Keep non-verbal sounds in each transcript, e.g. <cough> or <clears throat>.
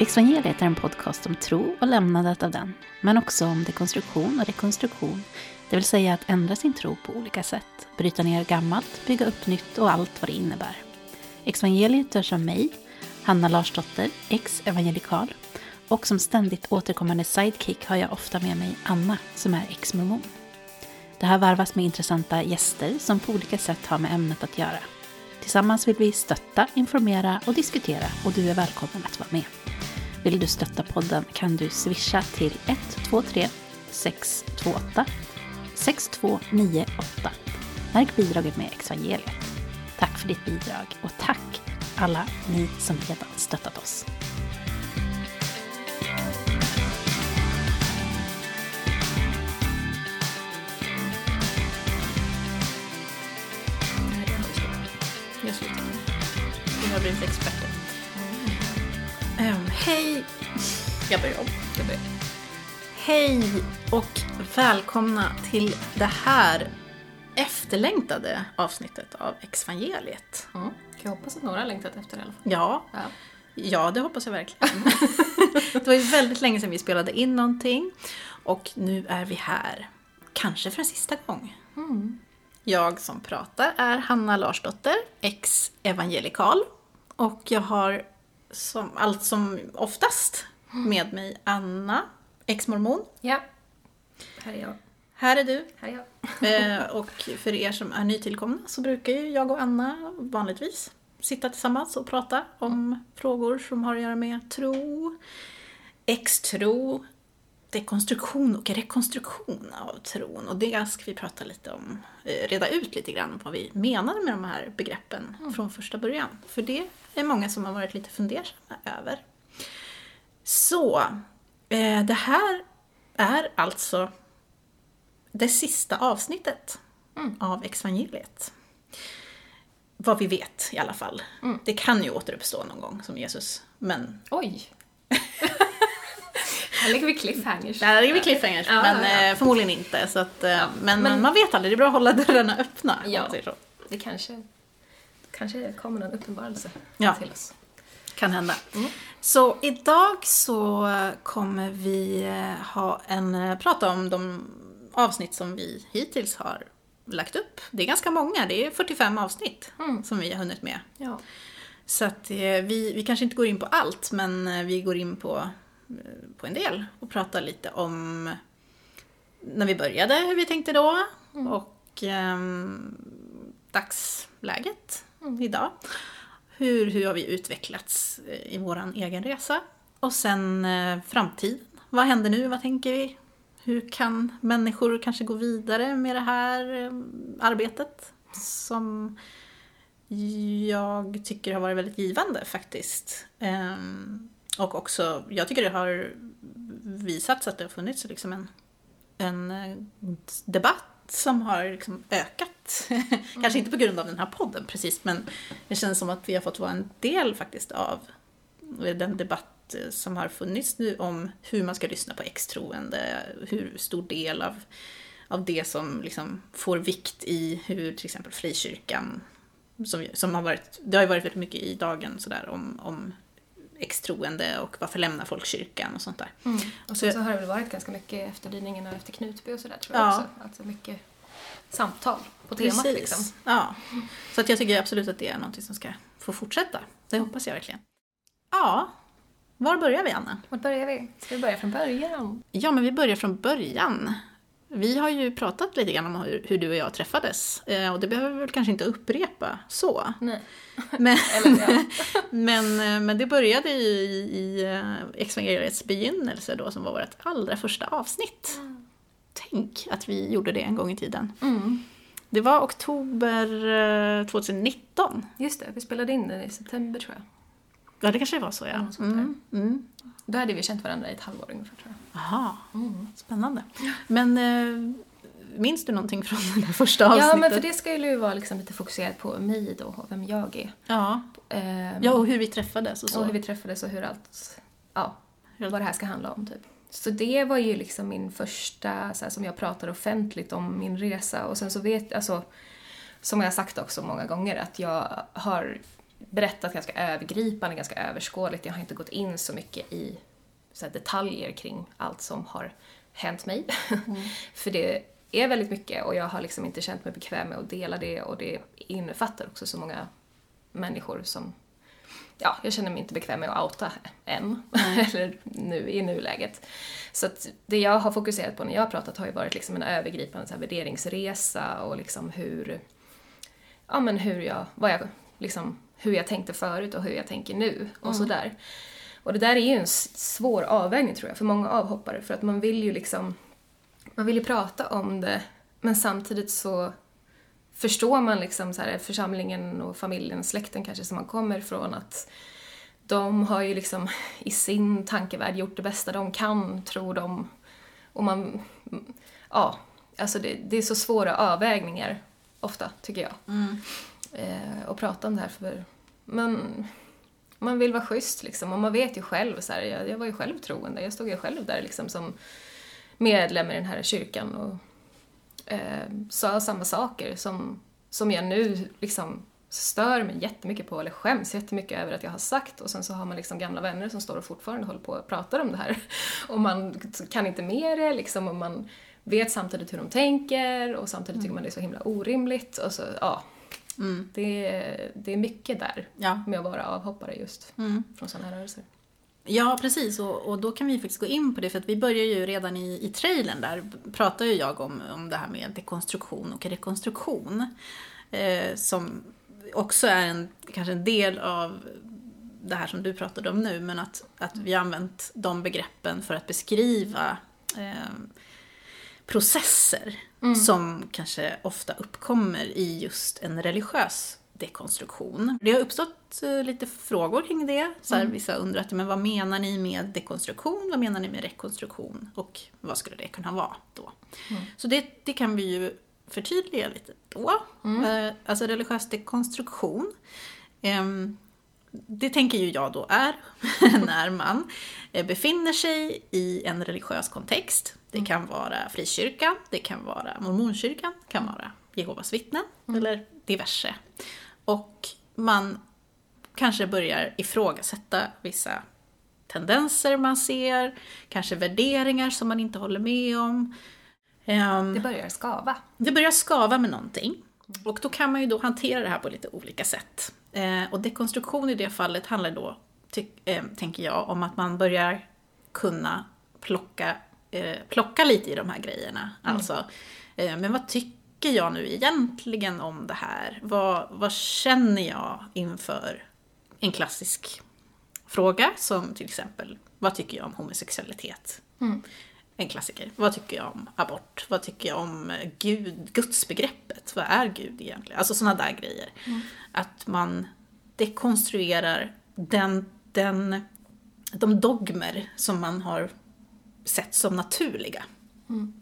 Exvangeliet är en podcast om tro och lämnandet av den, men också om dekonstruktion och rekonstruktion, det vill säga att ändra sin tro på olika sätt, bryta ner gammalt, bygga upp nytt och allt vad det innebär. Exvangeliet görs av mig, Hanna Larsdotter, ex-evangelikal, och som ständigt återkommande sidekick har jag ofta med mig Anna, som är ex-mormon. Det här varvas med intressanta gäster som på olika sätt har med ämnet att göra. Tillsammans vill vi stötta, informera och diskutera och du är välkommen att vara med. Vill du stötta podden kan du swisha till 123 628 6298. Märk bidraget med Evangeliet. Tack för ditt bidrag och tack alla ni som redan stöttat oss. Jag slutar. Vi har blivit experter. Hej! Jag börjar om. Jag börjar. Hej och välkomna till det här efterlängtade avsnittet av Exvangeliet. Mm. Jag hoppas att några har längtat efter det i alla fall. Ja, Ja. ja det hoppas jag verkligen. <laughs> det var ju väldigt länge sedan vi spelade in någonting och nu är vi här. Kanske för en sista gång. Mm. Jag som pratar är Hanna Larsdotter, ex-evangelikal. Och jag har som, allt som oftast med mig Anna, ex-mormon. ja. Här är jag. Här är du. Här är jag. Eh, och för er som är nytillkomna så brukar ju jag och Anna vanligtvis sitta tillsammans och prata om frågor som har att göra med tro, ex-tro, dekonstruktion och rekonstruktion av tron. Och det ska vi prata lite om, eh, reda ut lite grann vad vi menade med de här begreppen från första början. För det är många som har varit lite fundersamma över. Så, eh, det här är alltså det sista avsnittet av Evangeliet. Vad vi vet i alla fall. Det kan ju återuppstå någon gång som Jesus, men Oj! <laughs> här lägger vi cliffhangers. där är vi cliffhangers, Ja, men ja, ja. eh, förmodligen inte. Så att, eh, men, men- man vet aldrig, det är bra att hålla dörrarna öppna. Ja. Det kanske, kanske kommer någon uppenbarelse Ja. till oss. Kan hända. Mm. Så idag så kommer vi eh, ha en, eh, prata om de avsnitt som vi hittills har lagt upp. Det är ganska många, det är 45 avsnitt Mm. som vi har hunnit med. Ja. Så att eh, vi, vi kanske inte går in på allt, men eh, vi går in på, eh, på en del och pratar lite om när vi började, hur vi tänkte då och ehm, dagsläget Mm, idag. Hur, hur har vi utvecklats eh, i vår egen resa? Och sen eh, framtiden. Vad händer nu? Vad tänker vi? Hur kan människor kanske gå vidare med det här eh, arbetet? Som jag tycker har varit väldigt givande faktiskt. Ehm, och också, jag tycker det har visats att det har funnits liksom en, en debatt som har liksom ökat. <laughs> Kanske inte på grund av den här podden precis, men det känns som att vi har fått vara en del faktiskt av den debatt eh, som har funnits nu om hur man ska lyssna på extroende, hur stor del av, av det som liksom får vikt i hur till exempel frikyrkan, som, som har varit, det har ju varit väldigt mycket i dagen sådär om, om extroende och varför lämnar folk kyrkan och sånt där. Och Så- så, har det väl varit ganska mycket efter dyningen och efter Knutby och sådär tror jag Ja. också. Alltså mycket samtal på temat Precis. liksom. Ja. Så att jag tycker absolut att det är något som ska få fortsätta. Det hoppas jag verkligen. Ja, var börjar vi Anna? Vart börjar vi? Ska vi börja från början? Ja, men vi börjar från början. Vi har ju pratat lite grann om hur, hur du och jag träffades. Eh, och det behöver vi väl kanske inte upprepa så. Nej. <laughs> Men, <laughs> Eller <laughs> men, eh, men det började ju i, i eh, Evangeliets begynnelse då, som var vårt allra första avsnitt. Tänk att vi gjorde det en gång i tiden. Mm. Det var oktober eh, 2019. Just det, vi spelade in den i september tror jag. Ja, det kanske var så, ja. där. Mm, mm. Då hade vi känt varandra i ett halvår ungefär tror jag. Aha, spännande. Men eh, minns du någonting från det där första avsnittet? Ja, men för det ska ju vara liksom lite fokuserat på mig då och vem jag är. Ja. Ehm, ja, och hur vi träffades och så. och hur vi träffades och hur allt, ja, vad det här ska handla om typ. Så det var ju liksom min första, så här, som jag pratar offentligt om min resa och sen så vet, alltså, som jag har sagt också många gånger att jag har berättat ganska övergripande, ganska överskådligt. Jag har inte gått in så mycket i så detaljer kring allt som har hänt mig. Mm. <laughs> För det är väldigt mycket och jag har liksom inte känt mig bekväm med att dela det och det innefattar också så många människor som ja, jag känner mig inte bekväm med att outa än, <laughs> eller nu i nuläget. Så att det jag har fokuserat på när jag har pratat har ju varit liksom en övergripande så här värderingsresa och liksom hur, ja men hur jag, vad jag, liksom, hur jag tänkte förut och hur jag tänker nu och mm. sådär. Och det där är ju en svår avvägning tror jag för många avhoppare för att man vill ju liksom, man vill ju prata om det men samtidigt så förstår man liksom så här, församlingen och familjen, släkten kanske som man kommer ifrån att de har ju liksom i sin tankevärld gjort det bästa de kan, tror de. Och man, ja, alltså det, det är så svåra avvägningar ofta, tycker jag. Mm. Eh, och prata om det här för man, man vill vara schysst liksom. Och man vet ju själv så här, jag, jag var ju själv troende, jag stod ju själv där liksom som medlem i den här kyrkan och eh, sa samma saker som, som jag nu liksom stör mig jättemycket på eller skäms jättemycket över att jag har sagt. Och sen så har man liksom gamla vänner som står och fortfarande håller på och pratar om det här. <laughs> Och man kan inte med det liksom och man vet samtidigt hur de tänker och samtidigt mm. tycker man det är så himla orimligt. Och så, ja. Mm. Det, det är mycket där ja. med att vara avhoppare just mm. från sådana här rörelser. Ja, precis. Och, och, då kan vi faktiskt gå in på det, för att vi börjar ju redan i, i trailern där, pratar ju jag om, om det här med dekonstruktion och rekonstruktion. Eh, som också är en, kanske en del av det här som du pratade om nu, men att, att vi har använt de begreppen för att beskriva eh, processer mm. som kanske ofta uppkommer i just en religiös dekonstruktion. Det har uppstått eh, lite frågor kring det. Så här, mm. Vissa har undrat, men vad menar ni med dekonstruktion? Vad menar ni med rekonstruktion? Och vad skulle det kunna vara då? Mm. Så det, det kan vi ju förtydliga lite då. Mm. Eh, alltså religiös dekonstruktion. Ehm, det tänker ju jag då är <laughs> när man eh, befinner sig i en religiös kontext. Det mm. kan vara frikyrkan, det kan vara mormonkyrkan, det kan vara Jehovas vittnen mm. eller diverse och man kanske börjar ifrågasätta vissa tendenser man ser, kanske värderingar som man inte håller med om. Um, det börjar skava. Det börjar skava med någonting. Och då kan man ju då hantera det här på lite olika sätt. Eh, och dekonstruktion i det fallet handlar då, eh, tänker jag, om att man börjar kunna plocka, eh, plocka lite i de här grejerna. Mm. Alltså, eh, men vad tycker jag nu egentligen om det här? Vad, vad känner jag inför en klassisk fråga som till exempel, vad tycker jag om homosexualitet? Mm. En klassiker. Vad tycker jag om abort? Vad tycker jag om Gud, gudsbegreppet? Vad är Gud egentligen? Alltså sådana där grejer. Mm. Att man dekonstruerar den, den, de dogmer som man har sett som naturliga. Mm.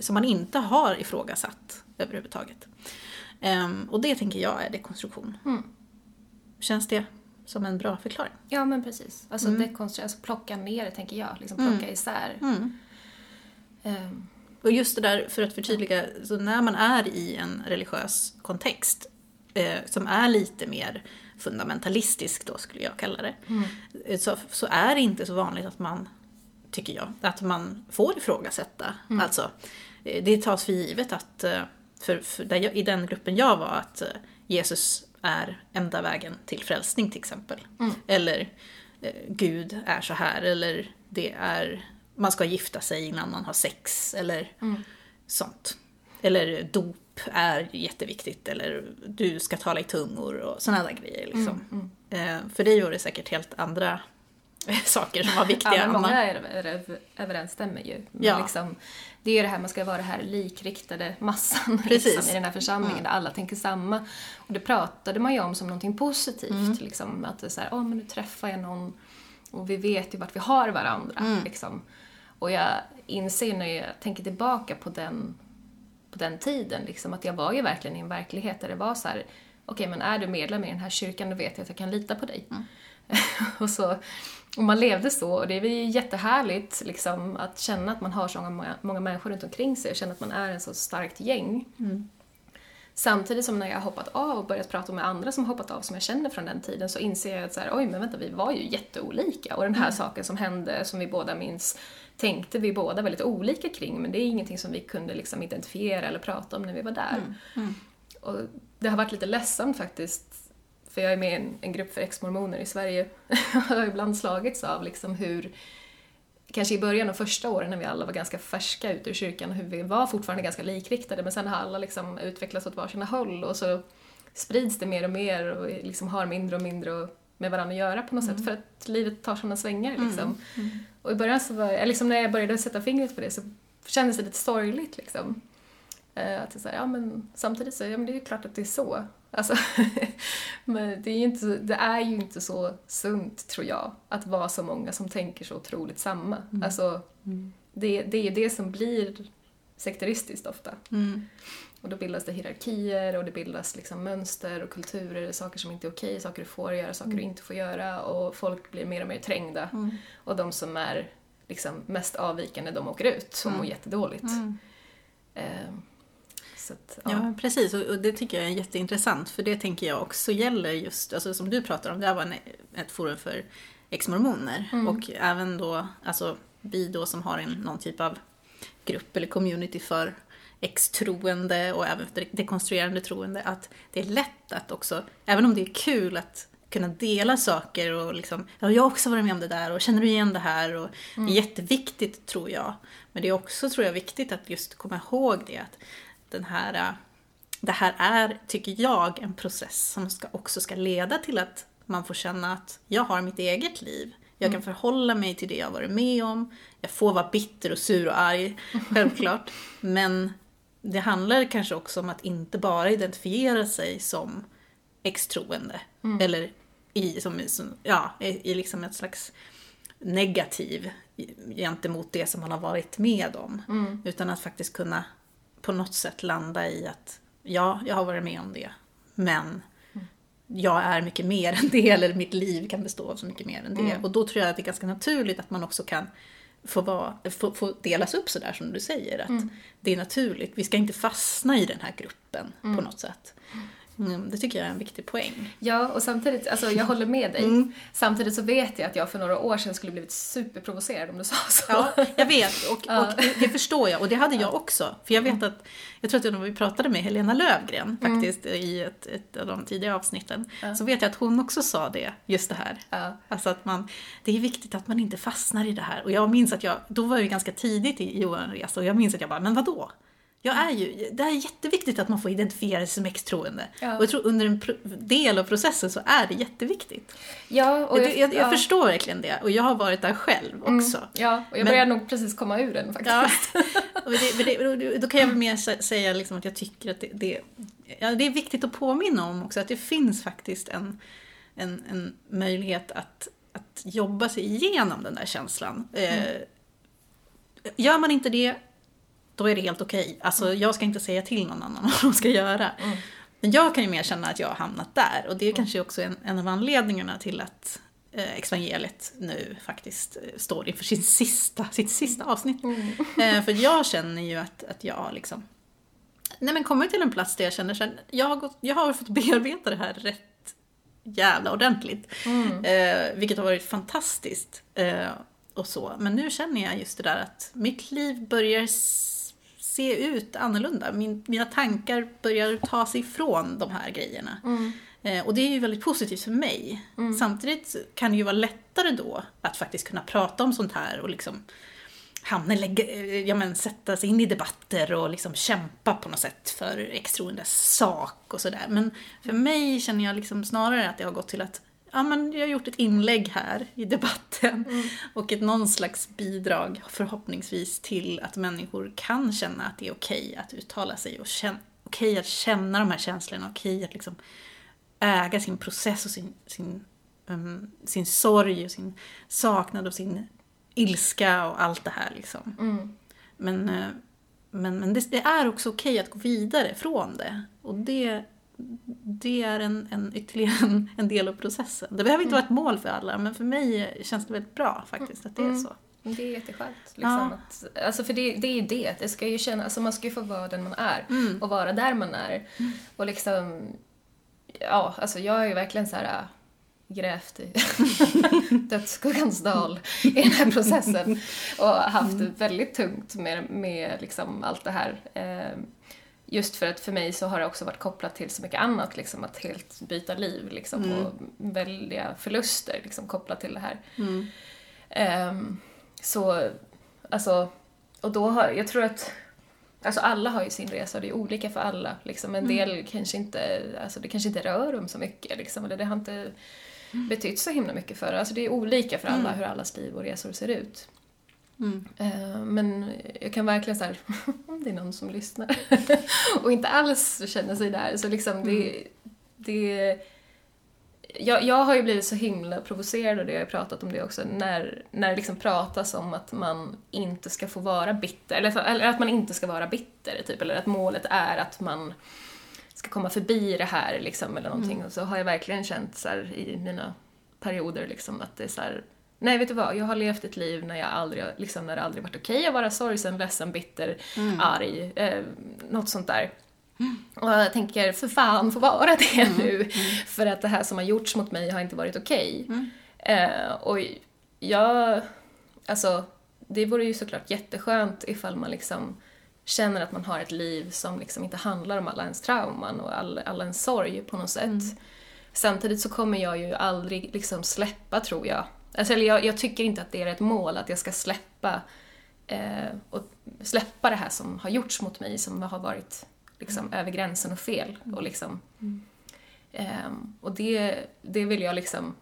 Som man inte har ifrågasatt överhuvudtaget. Um, och det tänker jag är dekonstruktion. Mm. Känns det som en bra förklaring? Ja men precis. Alltså mm. dekonstruera, alltså plocka ner tänker jag. Liksom plocka mm. isär. Mm. Um. Och just det där, för att förtydliga, så när man är i en religiös kontext eh, som är lite mer fundamentalistisk då skulle jag kalla det. Mm. Så, så är det inte så vanligt att man, tycker jag, att man får ifrågasätta. Mm. Alltså, eh, det tas för givet att eh, för, för jag, i den gruppen jag var, att eh, Jesus är enda vägen till frälsning till exempel. Mm. Eller Gud är så här, eller det är, man ska gifta sig innan man har sex, eller mm. sånt. Eller dop är jätteviktigt, eller du ska tala i tungor och sådana där grejer. Liksom. Mm, mm. för dig var det säkert helt andra <laughs> saker som var viktiga. ja, många överensstämmer ju. Men ja. liksom, det är ju det här, man ska vara det här likriktade massan <laughs> liksom, i den här församlingen mm. där alla tänker samma. Och det pratade man ju om som någonting positivt. Mm. Liksom, att det är så här, åh men nu träffar jag någon och vi vet ju vart vi har varandra. Mm. Liksom. Och jag inser när jag tänker tillbaka på den, på den tiden, liksom, att jag var ju verkligen i en verklighet där det var så här, okej okay, men är du medlem i den här kyrkan då vet jag att jag kan lita på dig. Mm. <laughs> och, så, och man levde så och det är ju jättehärligt liksom, att känna att man har så många, många människor runt omkring sig och känna att man är en så starkt gäng. Mm. Samtidigt som när jag har hoppat av och börjat prata med andra som hoppat av som jag känner från den tiden så inser jag att så här, oj men vänta vi var ju jätteolika och den här saken som hände som vi båda minns tänkte vi båda väldigt olika kring men det är ingenting som vi kunde liksom identifiera eller prata om när vi var där. Och det har varit lite ledsamt faktiskt för jag är med i en, en grupp för ex-mormoner i Sverige <laughs> har ibland slagits av liksom hur kanske i början av första åren när vi alla var ganska färska ut ur kyrkan, hur vi var fortfarande ganska likriktade men sen har alla liksom utvecklats åt varsina håll och så sprids det mer och mer och liksom har mindre och mindre med varandra att göra på något sätt för att livet tar sådana svängar liksom. Och i början så var jag, liksom när jag började sätta fingret på det så kändes det lite sorgligt liksom. Eh, Att det, är så här, ja, men samtidigt så ja, men det är ju klart att det är så. Alltså, <laughs> men det är, ju inte, det är ju inte så sunt, tror jag, att vara så många som tänker så otroligt samma. Alltså, det, det är ju det som blir sekteristiskt ofta. Mm. Och då bildas det hierarkier och det bildas liksom mönster och kulturer, saker som inte är okej, saker du får göra, saker du inte får göra och folk blir mer och mer trängda. Och de som är liksom mest avvikande, de åker ut och mår jättedåligt. Eh, så att, ja. Ja, precis. Och det tycker jag är jätteintressant, för det tänker jag också gäller just, alltså som du pratar om, det här var en, ett forum för ex-mormoner. Och även då, alltså vi då som har en, någon typ av grupp eller community för ex-troende och även för dekonstruerande troende, att det är lätt att också, även om det är kul att kunna dela saker och liksom, ja, jag har också varit med om det där och känner du igen det här? Och Det är jätteviktigt tror jag. Men det är också, tror jag, viktigt att just komma ihåg det, att den här, äh, det här är, tycker jag, en process som ska, också ska leda till att man får känna att jag har mitt eget liv. Jag kan förhålla mig till det jag varit med om. Jag får vara bitter och sur och arg, <laughs> självklart. Men det handlar kanske också om att inte bara identifiera sig som extroende. Eller i, som, som, ja, i, liksom ett slags negativ gentemot det som man har varit med om. Utan att faktiskt kunna på något sätt landa i att ja, jag har varit med om det. Men jag är mycket mer <laughs> än det, eller mitt liv kan bestå av så mycket mer än det. Och då tror jag att det är ganska naturligt att man också kan få, vara, få, få delas upp sådär som du säger. Att Det är naturligt, vi ska inte fastna i den här gruppen på något sätt. Mm, det tycker jag är en viktig poäng. Ja, och samtidigt, alltså jag håller med dig. Mm. Samtidigt så vet jag att jag för några år sedan skulle blivit superprovocerad om du sa så. Ja, jag vet och, <laughs> Ja. och det, det förstår jag och det hade jag också. För jag vet att, jag tror att när vi pratade med Helena Lövgren faktiskt i ett, ett av de tidiga avsnitten, så vet jag att hon också sa det, just det här. Ja. Alltså att man, det är viktigt att man inte fastnar i det här. Och jag minns att jag, då var jag ganska tidigt i Johan Resa och jag minns att jag bara, men vadå? Jag är ju, det är jätteviktigt att man får identifiera sig som extroende. Ja. Och jag tror under en del av processen så är det jätteviktigt. Ja, och jag, jag, jag ja. förstår verkligen det och jag har varit där själv också. Ja, och jag börjar nog precis komma ur den faktiskt. Ja. <laughs> <laughs> Och det, det, då kan jag väl mer sä- säga liksom att jag tycker att det, det, ja, det är viktigt att påminna om också att det finns faktiskt en, en, en möjlighet att, att jobba sig igenom den där känslan. Eh, gör man inte det, då är det helt okej. Alltså, jag ska inte säga till någon annan <laughs> vad de ska göra. Men jag kan ju mer känna att jag har hamnat där och det är kanske också en, en av anledningarna till att eh, Evangeliet nu faktiskt eh, står inför sin sista, sitt sista avsnitt. <laughs> Eh, för jag känner ju att, att jag liksom Nej men kommer till en plats där jag känner här, jag har, gått, jag har fått bearbeta det här rätt jävla ordentligt. Eh, vilket har varit fantastiskt. Eh, och så. Men nu känner jag just det där att mitt liv börjar se ut annorlunda. Min, mina tankar börjar ta sig ifrån de här grejerna. Eh, och det är ju väldigt positivt för mig. Samtidigt kan det ju vara lättare då att faktiskt kunna prata om sånt här och liksom hamna, lägga, eh, ja, men, sätta sig in i debatter och liksom kämpa på något sätt för extroendes sak och sådär. Men för mig känner jag liksom snarare att det har gått till att ja, men jag har gjort ett inlägg här i debatten och ett någon slags bidrag förhoppningsvis till att människor kan känna att det är okej att uttala sig och känna, okej att känna de här känslorna, okej att liksom äga sin process och sin, sin, um, sin sorg och sin saknad och sin ilska och allt det här liksom. Mm. Men, eh, men, men det, det är också okej att gå vidare från det. Och det, det är en, en ytterligare en, en del av processen. Det behöver inte vara ett mål för alla, men för mig känns det väldigt bra faktiskt att det är så. Det är jätteskönt. Liksom, Ja. att, alltså för det, det är ju det, det ska ju känna, alltså man ska ju få vara den man är Mm. och vara där man är. Och liksom, ja, alltså jag har ju verkligen så här äh, grävt i <laughs> dödsskuggans dal i den här processen och haft det väldigt tungt med, med liksom allt det här. Eh, Just för att för mig så har det också varit kopplat till så mycket annat, liksom att helt byta liv liksom, och väldiga förluster liksom, kopplat till det här. Mm. Ehm, så, alltså, och då har, jag tror att, alltså alla har ju sin resa och det är olika för alla. Liksom. En del kanske inte, alltså det kanske inte rör dem så mycket liksom, eller det har inte betytt så himla mycket för Alltså det är olika för alla hur allas liv och resor ser ut. Mm. Eh, Men jag kan verkligen så här, <laughs> om det är någon som lyssnar och inte alls känner sig där, så liksom det, det jag, jag har ju blivit så himla provocerad och det har jag pratat om det också, när, när det liksom pratas om att man inte ska få vara bitter, eller, eller att man inte ska vara bitter, typ, eller att målet är att man ska komma förbi det här, liksom, eller någonting. Och så har jag verkligen känt så här, i mina perioder liksom, att det är så här, nej vet du vad, jag har levt ett liv när jag aldrig, liksom, när det aldrig varit okej att vara sorgsen, ledsen, bitter, arg, eh, något sånt där. Och jag tänker, för fan, få vara det nu. För att det här som har gjorts mot mig har inte varit okej. Eh, och jag, alltså, det vore ju såklart jätteskönt ifall man liksom känner att man har ett liv som liksom inte handlar om alla ens trauman och all, all ens sorg på något sätt. Samtidigt så kommer jag ju aldrig liksom släppa, tror jag. Alltså, eller jag, jag tycker inte att det är ett mål att jag ska släppa, eh, och släppa det här som har gjorts mot mig, som har varit liksom, över gränsen och fel. Och, liksom, ehm, och det, det vill jag liksom,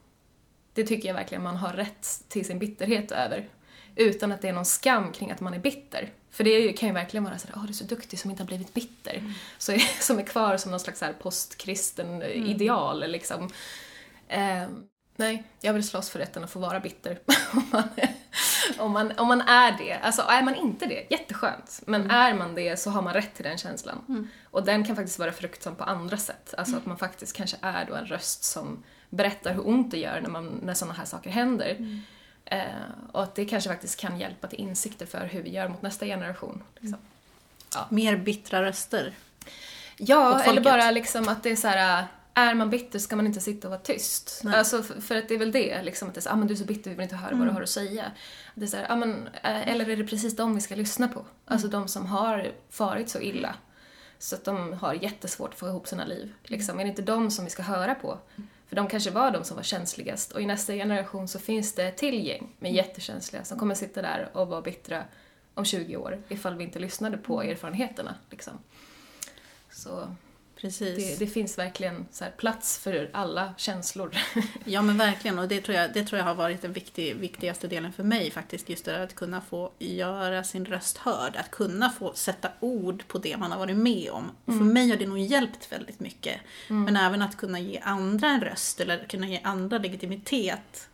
det tycker jag verkligen man har rätt till sin bitterhet över. Utan att det är någon skam kring att man är bitter. För det kan ju verkligen vara sådär, åh du är så duktig som inte har blivit bitter. Så, <laughs> som är kvar som någon slags postkristen ideal liksom. Ehm, nej, jag vill slåss för rätten att få vara bitter. <laughs> om, man, om, man, om man är det. Alltså är man inte det, jätteskönt. Men är man det så har man rätt till den känslan. Och den kan faktiskt vara fruktsam på andra sätt. Alltså att man faktiskt kanske är då en röst som berättar hur ont det gör när, man, när sådana här saker händer. Eh, och att det kanske faktiskt kan hjälpa till insikter för hur vi gör mot nästa generation. Liksom. Mer bittra röster. Ja, eller bara liksom att det är så här. Är man bitter ska man inte sitta och vara tyst. Nej. Alltså för, för att det är väl det, liksom att det är så, ah, men du är så bitter, vi vill inte höra vad du har att säga. Det är så här, ah, men, eh, eller är det precis dem vi ska lyssna på? Alltså de som har farit så illa. Så att de har jättesvårt att få ihop sina liv. Liksom. Är det inte de som vi ska höra på? För de kanske var de som var känsligast. Och i nästa generation så finns det ett till gäng med jättekänsliga som kommer sitta där och vara bittra om 20 år ifall vi inte lyssnade på erfarenheterna. Liksom. Så Precis. det, det finns verkligen så här plats för alla känslor. <laughs> Ja men verkligen och det tror jag, det tror jag har varit den viktig, viktigaste delen för mig faktiskt. Just det där att kunna få göra sin röst hörd. Att kunna få sätta ord på det man har varit med om. Och för mig har det nog hjälpt väldigt mycket. Men även att kunna ge andra en röst eller kunna ge andra legitimitet.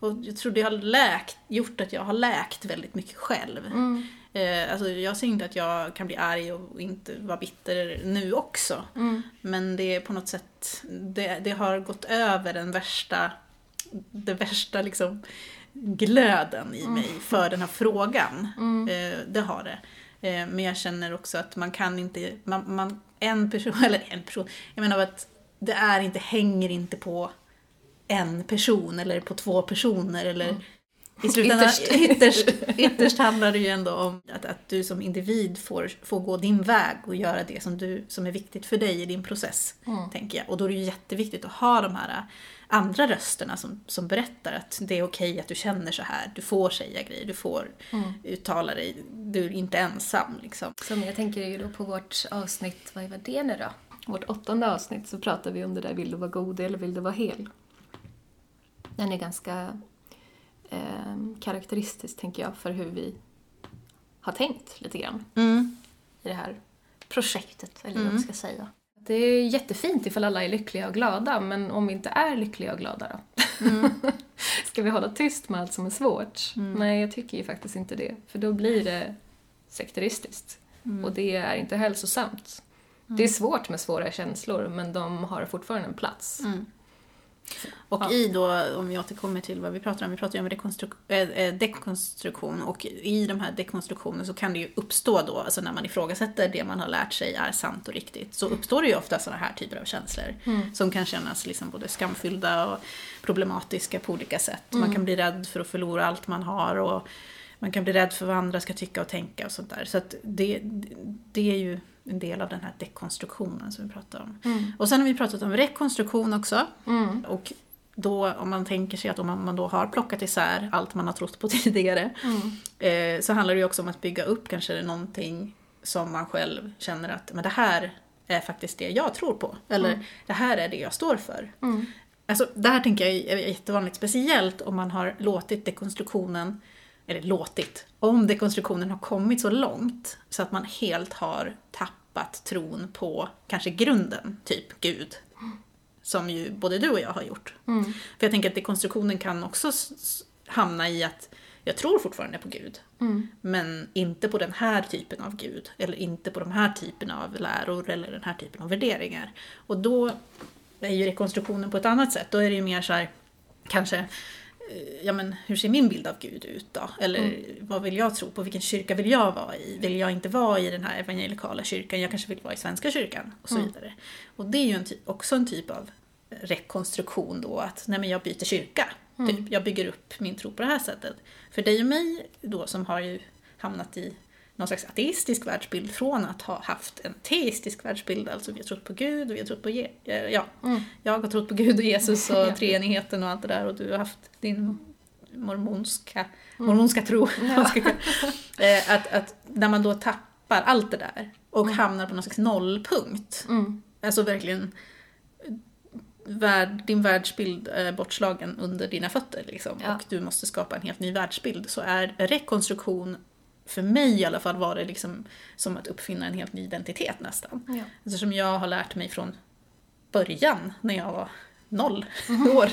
Och jag tror det har läkt, gjort att jag har läkt väldigt mycket själv. Eh, alltså jag säger inte att jag kan bli arg och inte vara bitter nu också. Men det är på något sätt, det, det har gått över den värsta, det värsta liksom glöden i mig för den här frågan. Eh, det har det. Eh, men jag känner också att man kan inte, man, man, en person, <laughs> eller en person, jag menar att det är inte, hänger inte på en person eller på två personer eller i slutändan, Ytterst. <laughs> ytterst. Ytterst, handlar det ju ändå om att, att du som individ får, får gå din väg och göra det som, du, som är viktigt för dig i din process. tänker jag. Och då är det ju jätteviktigt att ha de här andra rösterna som, som berättar att det är okej att du känner så här. Du får säga grejer, du får uttala dig, du är inte ensam. Liksom. Som jag tänker ju då på vårt avsnitt, vad var det nu då? Vårt åttonde avsnitt så pratar vi om det där, vill du vara god eller vill du vara hel? Den är ganska eh, karaktäristisk, tänker jag, för hur vi har tänkt lite grann i det här projektet, eller vad man ska säga. Det är jättefint ifall alla är lyckliga och glada, men om vi inte är lyckliga och glada då? <laughs> ska vi hålla tyst med allt som är svårt? Nej, jag tycker ju faktiskt inte det, för då blir det sekteristiskt. Och det är inte hälsosamt. Det är svårt med svåra känslor, men de har fortfarande en plats. Och Ja. i då, om vi återkommer till vad vi pratar om, vi pratar ju om rekonstruk- äh, dekonstruktion och i de här dekonstruktionerna så kan det ju uppstå då, alltså när man ifrågasätter det man har lärt sig är sant och riktigt, så uppstår det ju ofta sådana här typer av känslor som kan kännas liksom både skamfyllda och problematiska på olika sätt. Man kan bli rädd för att förlora allt man har och man kan bli rädd för vad andra ska tycka och tänka och sånt där. Så att det, det är ju en del av den här dekonstruktionen som vi pratar om. Och sen har vi pratat om rekonstruktion också. Mm. Och då om man tänker sig att om man, man då har plockat isär allt man har trott på <laughs> tidigare eh, så handlar det ju också om att bygga upp kanske någonting som man själv känner att men det här är faktiskt det jag tror på. Eller det här är det jag står för. Alltså, det här tänker jag är jättevanligt, speciellt om man har låtit dekonstruktionen, eller låtit, om dekonstruktionen har kommit så långt så att man helt har tappat tron på kanske grunden, typ Gud. Som ju både du och jag har gjort. För jag tänker att dekonstruktionen kan också hamna i att jag tror fortfarande på Gud. Men inte på den här typen av Gud. Eller inte på de här typen av läror eller den här typen av värderingar. Och då är ju rekonstruktionen på ett annat sätt. Då är det ju mer så här, kanske, ja men hur ser min bild av Gud ut då? Eller vad vill jag tro på? Vilken kyrka vill jag vara i? Vill jag inte vara i den här evangelikala kyrkan? Jag kanske vill vara i Svenska kyrkan och så vidare. Och det är ju en också en typ av rekonstruktion då, att nej men jag byter kyrka. Typ. Jag bygger upp min tro på det här sättet. För dig och mig då som har ju hamnat i någon slags ateistisk världsbild från att ha haft en teistisk världsbild, alltså vi har trott på Gud och vi har trott på Je- eh, ja, jag har trott på Gud och Jesus <laughs> och treenigheten och allt det där och du har haft din mormonska, mormonska tro. <laughs> Eh, att, att när man då tappar allt det där och hamnar på någon slags nollpunkt, alltså verkligen värld, din världsbild är bortslagen under dina fötter liksom, Ja. och du måste skapa en helt ny världsbild så är rekonstruktion för mig i alla fall var det liksom som att uppfinna en helt ny identitet nästan. Ja. Eftersom jag har lärt mig från början, när jag var noll <laughs> år,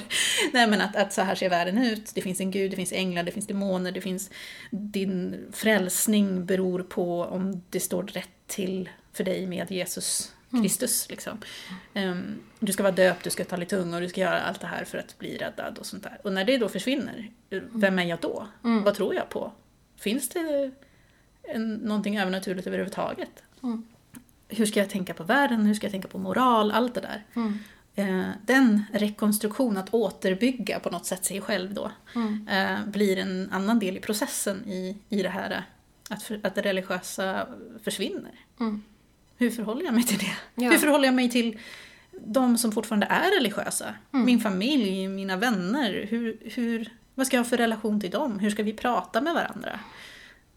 Nej, men att, att så här ser världen ut. Det finns en gud, det finns änglar, det finns demoner, det finns... Din frälsning beror på om det står rätt till för dig med Jesus Kristus. Liksom. Ehm, du ska vara döpt, du ska ta lite tung och du ska göra allt det här för att bli räddad och sånt där. Och när det då försvinner, vem är jag då? Vad tror jag på? Finns det en, någonting övernaturligt överhuvudtaget? Hur ska jag tänka på världen? Hur ska jag tänka på moral? Allt det där. Eh, den rekonstruktion, att återbygga på något sätt sig själv då, eh, blir en annan del i processen i, i det här eh, att, för, att det religiösa försvinner. Hur förhåller jag mig till det? Ja. Hur förhåller jag mig till de som fortfarande är religiösa? Min familj, mina vänner. Hur, hur, vad ska jag ha för relation till dem? Hur ska vi prata med varandra?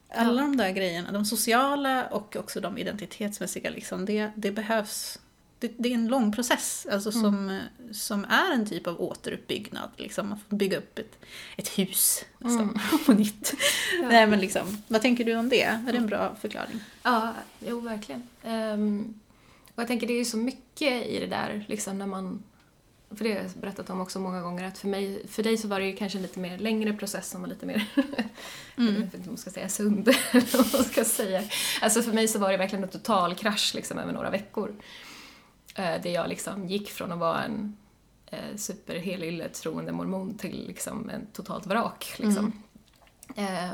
Alla de där grejerna, de sociala och också de identitetsmässiga, liksom, det, det behövs. Det, det är en lång process alltså, som, eh, som är en typ av återuppbyggnad. Liksom, att bygga upp ett, ett hus nästan <laughs> på nytt. Nej, men liksom, vad tänker du om det? Är det en bra förklaring? Ja, jo verkligen. Ehm, och jag tänker det är ju så mycket i det där, liksom när man... För det har jag berättat om också många gånger, att för, mig, för dig så var det ju kanske en lite mer längre process som var lite mer, jag vet inte om man ska säga sund, <laughs> eller vad man ska säga. Alltså för mig så var det verkligen en total krasch liksom över några veckor. Eh, där jag liksom gick från att vara en eh, superhelylle troende mormon till liksom en totalt vrak. Liksom. Eh,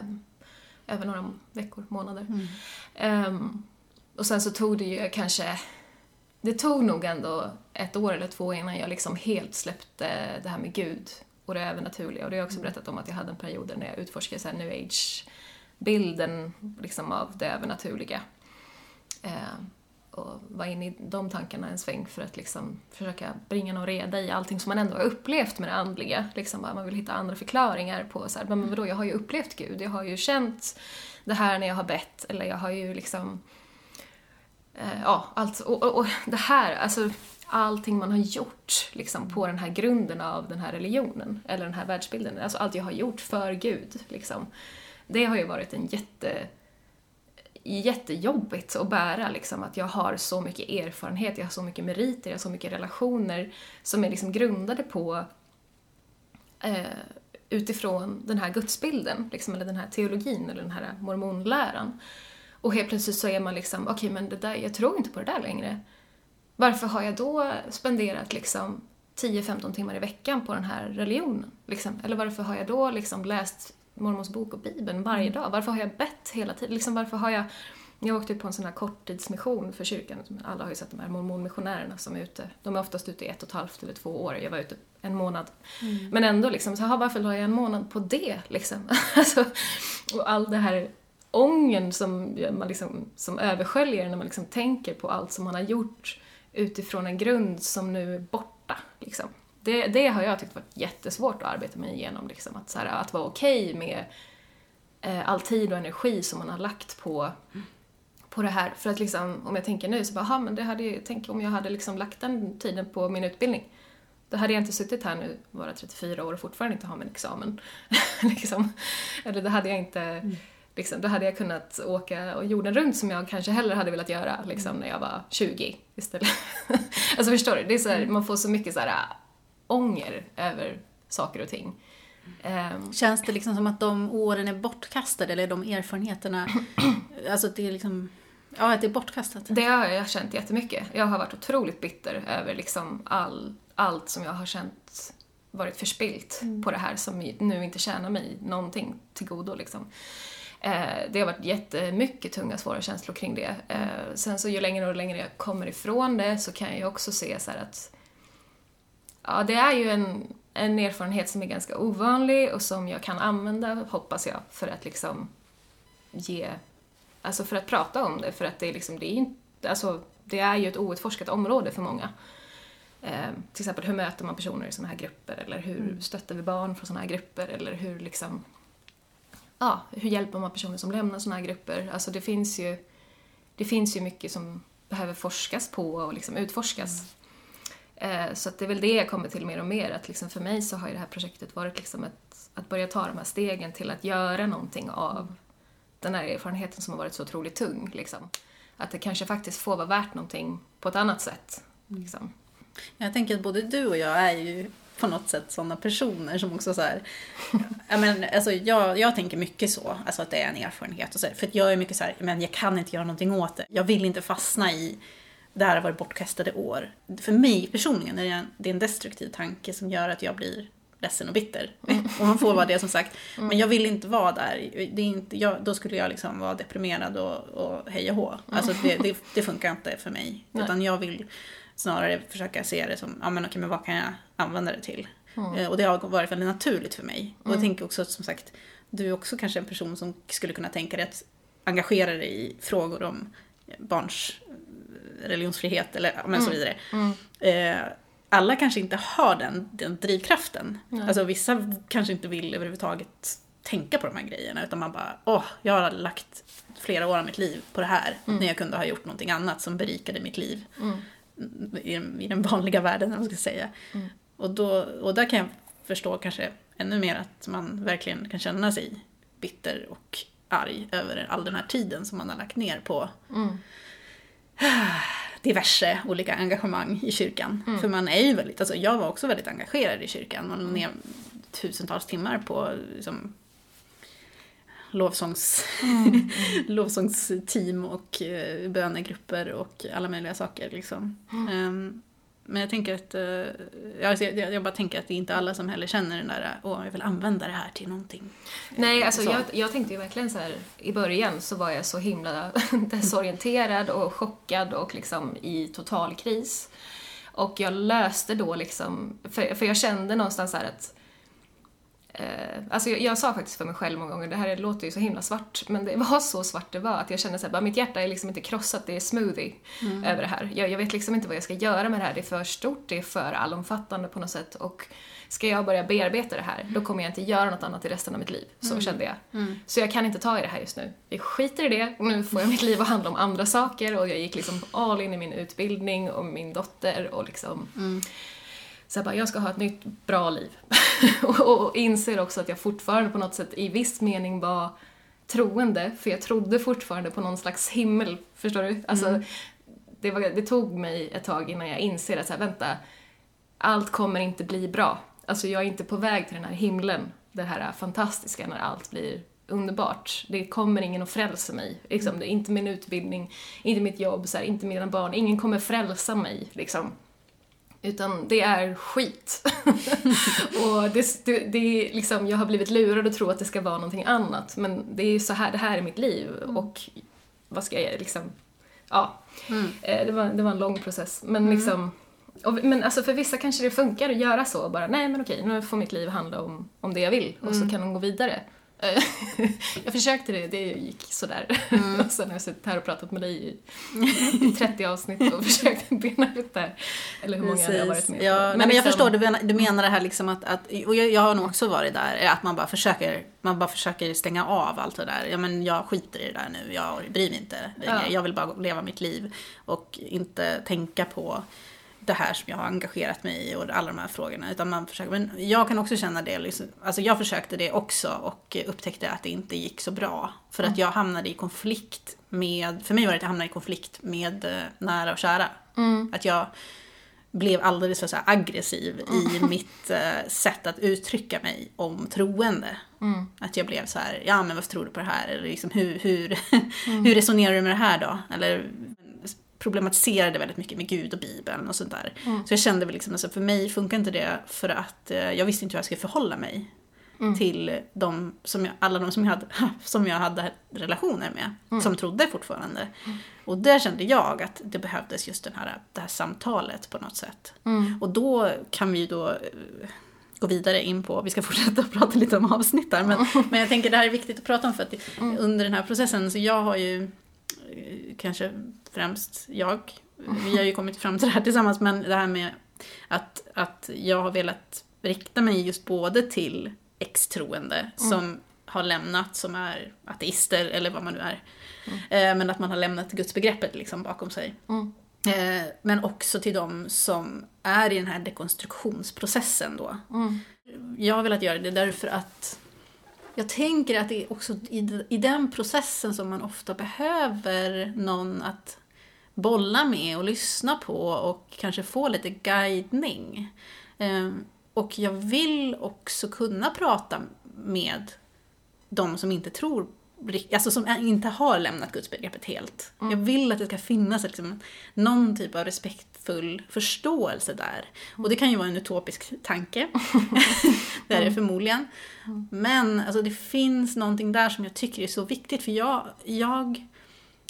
över några veckor, månader. Ehm, och sen så tog det ju kanske, det tog nog ändå ett år eller två innan jag liksom helt släppte det här med Gud och det övernaturliga. Och det har jag också berättat om att jag hade en period när jag utforskade så new age-bilden liksom av det övernaturliga. Ehm, och var inne i de tankarna en sväng för att liksom försöka bringa någon reda i allting som man ändå har upplevt med det andliga. Liksom man vill hitta andra förklaringar på så här, men vadå, jag har ju upplevt Gud, jag har ju känt det här när jag har bett, eller jag har ju liksom eh, ja, allt, och, och, och det här, alltså allting man har gjort liksom, på den här grunden av den här religionen, eller den här världsbilden, alltså allt jag har gjort för Gud, liksom. Det har ju varit en jätte jättejobbigt att bära liksom, att jag har så mycket erfarenhet, jag har så mycket meriter, jag har så mycket relationer som är liksom grundade på eh, utifrån den här gudsbilden, liksom, eller den här teologin, eller den här mormonläran. Och helt plötsligt så är man liksom, okej men det där, jag tror inte på det där längre. Varför har jag då spenderat liksom 10-15 timmar i veckan på den här religionen? Liksom? Eller varför har jag då liksom läst mormons bok och bibeln varje dag? Varför har jag bett hela tiden? Liksom, varför har jag jag åkte på en sån här korttidsmission för kyrkan. Alla har ju sett de här mormonmissionärerna som är ute. De är oftast ute i ett och ett halvt eller två år. Jag var ute en månad. Mm. Men ändå liksom, så, varför la jag en månad på det liksom? <laughs> alltså, och all det här ångern som, man liksom, som översköljer när man liksom tänker på allt som man har gjort utifrån en grund som nu är borta. Liksom. Det, det har jag tyckt varit jättesvårt att arbeta mig igenom. Liksom. Att, så här, att vara okej okay med eh, all tid och energi som man har lagt på, på det här. För att liksom, om jag tänker nu så bara, men det hade tänk om jag hade liksom lagt den tiden på min utbildning. Då hade jag inte suttit här nu, vara 34 år och fortfarande inte ha min examen. <laughs> liksom. Eller då hade jag inte mm Liksom, då hade jag kunnat åka jorden runt som jag kanske hellre hade velat göra liksom, när jag var 20 istället. <laughs> alltså förstår du? Det är så här, mm. man får så mycket så här, ånger över saker och ting. Um, Känns det liksom som att de åren är bortkastade, eller de erfarenheterna, <clears throat> alltså det är liksom, ja att det är bortkastat? Det har jag känt jättemycket. Jag har varit otroligt bitter över liksom all, allt som jag har känt varit förspilt mm. på det här som nu inte tjänar mig någonting till godo liksom. Eh, det har varit jättemycket tunga, svåra känslor kring det. Eh, sen så ju längre och längre jag kommer ifrån det så kan jag ju också se så att ja, det är ju en, en erfarenhet som är ganska ovanlig och som jag kan använda, hoppas jag, för att liksom ge, alltså för att prata om det, för att det är liksom, det är inte, alltså det är ju ett outforskat område för många. Eh, till exempel hur möter man personer i sådana här grupper eller hur mm. stöttar vi barn från sådana här grupper eller hur liksom ja, hur hjälper man personer som lämnar sådana här grupper? Alltså det finns ju, det finns ju mycket som behöver forskas på och liksom utforskas. Mm. Eh, så att det är väl det jag kommer till mer och mer, att liksom för mig så har ju det här projektet varit liksom ett, att börja ta de här stegen till att göra någonting av mm. den här erfarenheten som har varit så otroligt tung. Liksom. Att det kanske faktiskt får vara värt någonting på ett annat sätt. Mm. Liksom. Jag tänker att både du och jag är ju på något sätt sådana personer som också så här, jag, men, alltså, jag, jag tänker mycket så, alltså att det är en erfarenhet och så, för jag är mycket så här, men jag kan inte göra någonting åt det. Jag vill inte fastna i det här har varit bortkastade år. För mig personligen är det en, det är en destruktiv tanke som gör att jag blir ledsen och bitter. Mm. och man får vara det som sagt. Mm. Men jag vill inte vara där. Det är inte, jag, då skulle jag liksom vara deprimerad och, och hej och hå. Alltså det, det, det, funkar inte för mig. Nej. Utan jag vill snarare försöka se det som, ja men okej men vad kan jag använda det till? Mm. Och det har varit väldigt naturligt för mig. Mm. Och jag mm. tänker också som sagt, du är också kanske en person som skulle kunna tänka dig att engagera dig i frågor om barns religionsfrihet eller men så mm. vidare. Mm. Eh, alla kanske inte har den, den drivkraften. Nej. Alltså vissa kanske inte vill överhuvudtaget tänka på de här grejerna utan man bara, åh, jag har lagt flera år av mitt liv på det här mm. när jag kunde ha gjort någonting annat som berikade mitt liv. Mm i, i den vanliga världen, man ska säga. Mm. Och, då, och där kan jag förstå kanske ännu mer att man verkligen kan känna sig bitter och arg över all den här tiden som man har lagt ner på mm. <sighs> diverse olika engagemang i kyrkan. Mm. För man är ju väldigt, alltså jag var också väldigt engagerad i kyrkan. Man ner tusentals timmar på liksom, lovsångs, mm. <laughs> lovsångsteam och uh, bönegrupper och alla möjliga saker. Liksom. Um, men jag tänker att, uh, jag, jag, bara tänker att det är inte alla som heller känner den där, åh jag vill använda det här till någonting. Nej, alltså jag, jag tänkte ju verkligen så här, i början så var jag så himla <laughs> desorienterad och chockad och liksom i total kris. Och jag löste då liksom, för, för jag kände någonstans så att Eh, alltså jag, jag, sa faktiskt för mig själv många gånger, det här låter ju så himla svart, men det var så svart det var att jag kände såhär, mitt hjärta är liksom inte krossat, det är smoothie mm. över det här. Jag, jag, vet liksom inte vad jag ska göra med det här, det är för stort, det är för allomfattande på något sätt och ska jag börja bearbeta det här, då kommer jag inte göra något annat i resten av mitt liv. Så mm. kände jag. Mm. Så jag kan inte ta i det här just nu. Jag skiter i det, nu får jag mitt liv att handla om andra saker och jag gick liksom all in i min utbildning och min dotter och liksom mm så jag bara, jag ska ha ett nytt bra liv. <laughs> och, inser också att jag fortfarande på något sätt i viss mening var troende, för jag trodde fortfarande på någon slags himmel, förstår du? Alltså, mm. det, var, det tog mig ett tag innan jag inser att så här, vänta, allt kommer inte bli bra. Alltså jag är inte på väg till den här himlen, det här fantastiska när allt blir underbart. Det kommer ingen att frälsa mig. Liksom. Det är inte min utbildning, inte mitt jobb, så här, inte mina barn. Ingen kommer frälsa mig. Liksom. Utan det är skit. <laughs> och det, det, det är liksom, jag har blivit lurad att tro att det ska vara någonting annat. Men det är så här, det här är mitt liv. Och vad ska jag liksom, ja. Eh, Det, var, det var en lång process. Men liksom, och, men alltså för vissa kanske det funkar att göra så. Bara, nej men okej, nu får mitt liv handla om, om det jag vill. Och så kan de gå vidare. Eh, <laughs> jag försökte det, det gick sådär. och <laughs> sen har jag suttit här och pratat med dig i, i 30 avsnitt och försökt <laughs> bena ut det här. Eller hur många jag har varit med på. ja, men, men jag liksom- förstår, du menar, du menar det här liksom att, att och jag, jag har nog också varit där, att man bara försöker, man bara försöker stänga av allt det där. Ja men jag skiter i det där nu, jag bryr mig inte längre. Ja. Jag vill bara leva mitt liv och inte tänka på det här som jag har engagerat mig i och alla de här frågorna. Utan man försöker, men jag kan också känna det, liksom, alltså jag försökte det också och upptäckte att det inte gick så bra. För att jag hamnade i konflikt med, för mig var det att jag hamnade i konflikt med eh, nära och kära. Att jag blev alldeles för så aggressiv i <laughs> mitt eh, sätt att uttrycka mig om troende. Att jag blev så här, ja men varför tror du på det här? Eller liksom, hur, hur, <laughs> hur resonerar du med det här då? Eller problematiserade väldigt mycket med Gud och Bibeln och sånt där. Så jag kände väl liksom, alltså för mig funkar inte det för att eh, jag visste inte hur jag skulle förhålla mig till de som jag, alla de som jag, hade, <laughs> som jag hade relationer med, som trodde fortfarande. Och där kände jag att det behövdes just den här, det här samtalet på något sätt. Och då kan vi ju då eh, gå vidare in på, vi ska fortsätta <laughs> prata lite om avsnitt där, men, <laughs> men jag tänker det här är viktigt att prata om för att under den här processen, så jag har ju kanske främst jag, <laughs> vi har ju kommit fram till det här tillsammans, men det här med att, att jag har velat rikta mig just både till ex-troende som har lämnat, som är ateister eller vad man nu är. Eh, Men att man har lämnat gudsbegreppet liksom bakom sig. Eh, Men också till de som är i den här dekonstruktionsprocessen då. Jag har velat göra det därför att jag tänker att det är också i, i den processen som man ofta behöver någon att bolla med och lyssna på och kanske få lite guidning. Eh, Och jag vill också kunna prata med de som inte tror, alltså som inte har lämnat gudsbegreppet helt. Jag vill att det ska finnas liksom, någon typ av respektfull förståelse där. Och det kan ju vara en utopisk tanke. <laughs> det är det förmodligen. Men alltså, det finns någonting där som jag tycker är så viktigt för jag, jag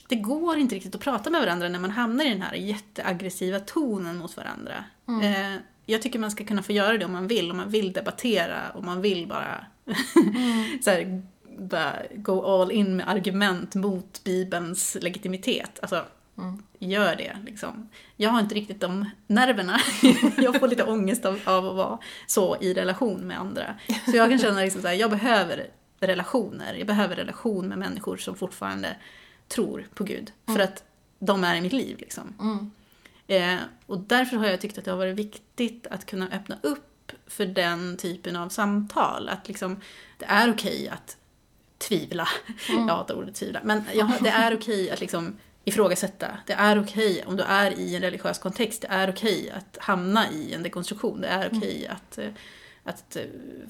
det går inte riktigt att prata med varandra när man hamnar i den här jätteaggressiva tonen mot varandra. Eh, jag tycker man ska kunna få göra det om man vill, om man vill debattera, om man vill bara, <laughs> så här, bara go all in med argument mot Bibelns legitimitet. Alltså, gör det liksom. Jag har inte riktigt de nerverna. <laughs> jag får lite ångest av, av att vara så i relation med andra. Så jag kan känna liksom så här, jag behöver relationer. Jag behöver relation med människor som fortfarande tror på Gud. För att de är i mitt liv liksom. Eh, och därför har jag tyckt att det har varit viktigt att kunna öppna upp för den typen av samtal. Att liksom, det är okej att tvivla. Jag hatar ordet tvivla. Men jag, det är okej att liksom ifrågasätta. Det är okej om du är i en religiös kontext. Det är okej att hamna i en dekonstruktion. Det är okej att, eh, att eh,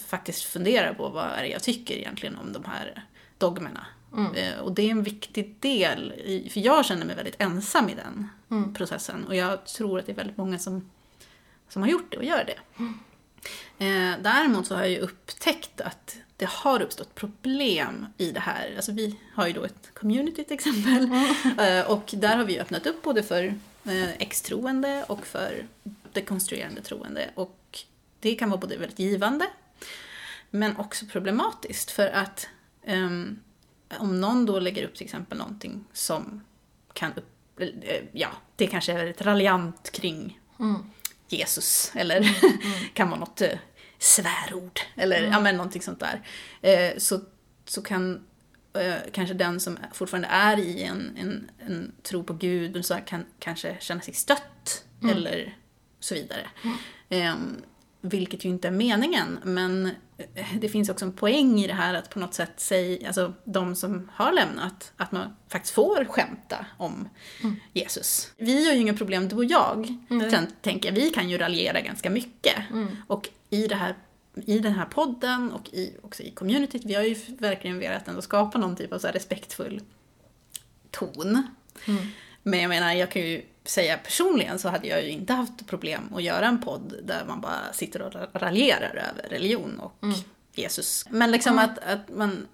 faktiskt fundera på vad är det jag tycker egentligen om de här dogmerna. Eh, Och det är en viktig del, i, för jag känner mig väldigt ensam i den processen. Och jag tror att det är väldigt många som, som har gjort det och gör det. Eh, däremot så har jag ju upptäckt att det har uppstått problem i det här. Alltså vi har ju då ett community till exempel. Eh, och där har vi öppnat upp både för eh, ex-troende och för dekonstruerande troende. Och det kan vara både väldigt givande men också problematiskt för att ehm, om någon då lägger upp till exempel någonting som kan upp, eh, ja, det kanske är väldigt raljant kring Jesus eller <laughs> kan vara något eh, svärord eller ja, men någonting sånt där. Eh, så, så kan eh, kanske den som fortfarande är i en, en, en tro på Gud och så här kan kanske känna sig stött eller så vidare. Ehm, vilket ju inte är meningen, men eh, det finns också en poäng i det här att på något sätt säga, alltså de som har lämnat, att man faktiskt får skämta om Jesus. Vi har ju inga problem, du och jag. Sen tänker jag, vi kan ju raljera ganska mycket. Och i, det här, i den här podden och i, också i communityt, vi har ju verkligen velat ändå skapa någon typ av så här respektfull ton. Men jag menar, jag kan ju säga personligen så hade jag ju inte haft problem att göra en podd där man bara sitter och raljerar över religion och Jesus. Men liksom att, att man...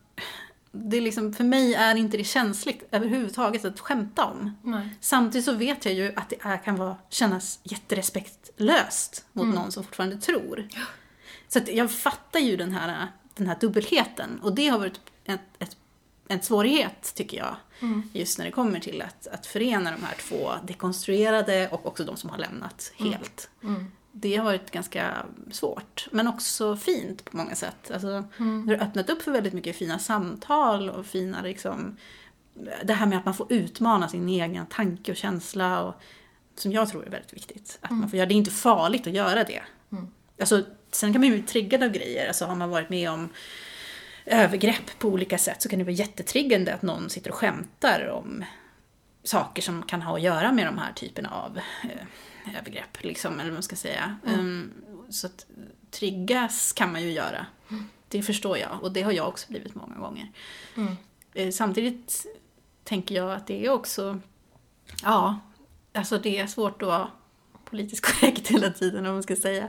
Det är liksom, för mig är inte det känsligt överhuvudtaget att skämta om. Nej. Samtidigt så vet jag ju att det är, kan vara, kännas jätterespektlöst mot någon som fortfarande tror. Så jag fattar ju den här, den här dubbelheten och det har varit ett, ett, en svårighet tycker jag. Just när det kommer till att, att förena de här två dekonstruerade och också de som har lämnat helt. Det har varit ganska svårt, men också fint på många sätt. Alltså, Det har öppnat upp för väldigt mycket fina samtal och fina liksom, det här med att man får utmana sin egen tanke och känsla och, som jag tror är väldigt viktigt. Att man får göra, det är inte farligt att göra det. Alltså, sen kan man ju bli triggad av grejer. Alltså, har man varit med om övergrepp på olika sätt så kan det vara jättetriggande att någon sitter och skämtar om saker som kan ha att göra med de här typerna av eh, övergrepp. Liksom, eller vad man ska säga. Um, så att triggas kan man ju göra. Det förstår jag och det har jag också blivit många gånger. Eh, samtidigt tänker jag att det är också, ja, alltså det är svårt att vara politiskt <laughs> korrekt hela tiden om man ska säga.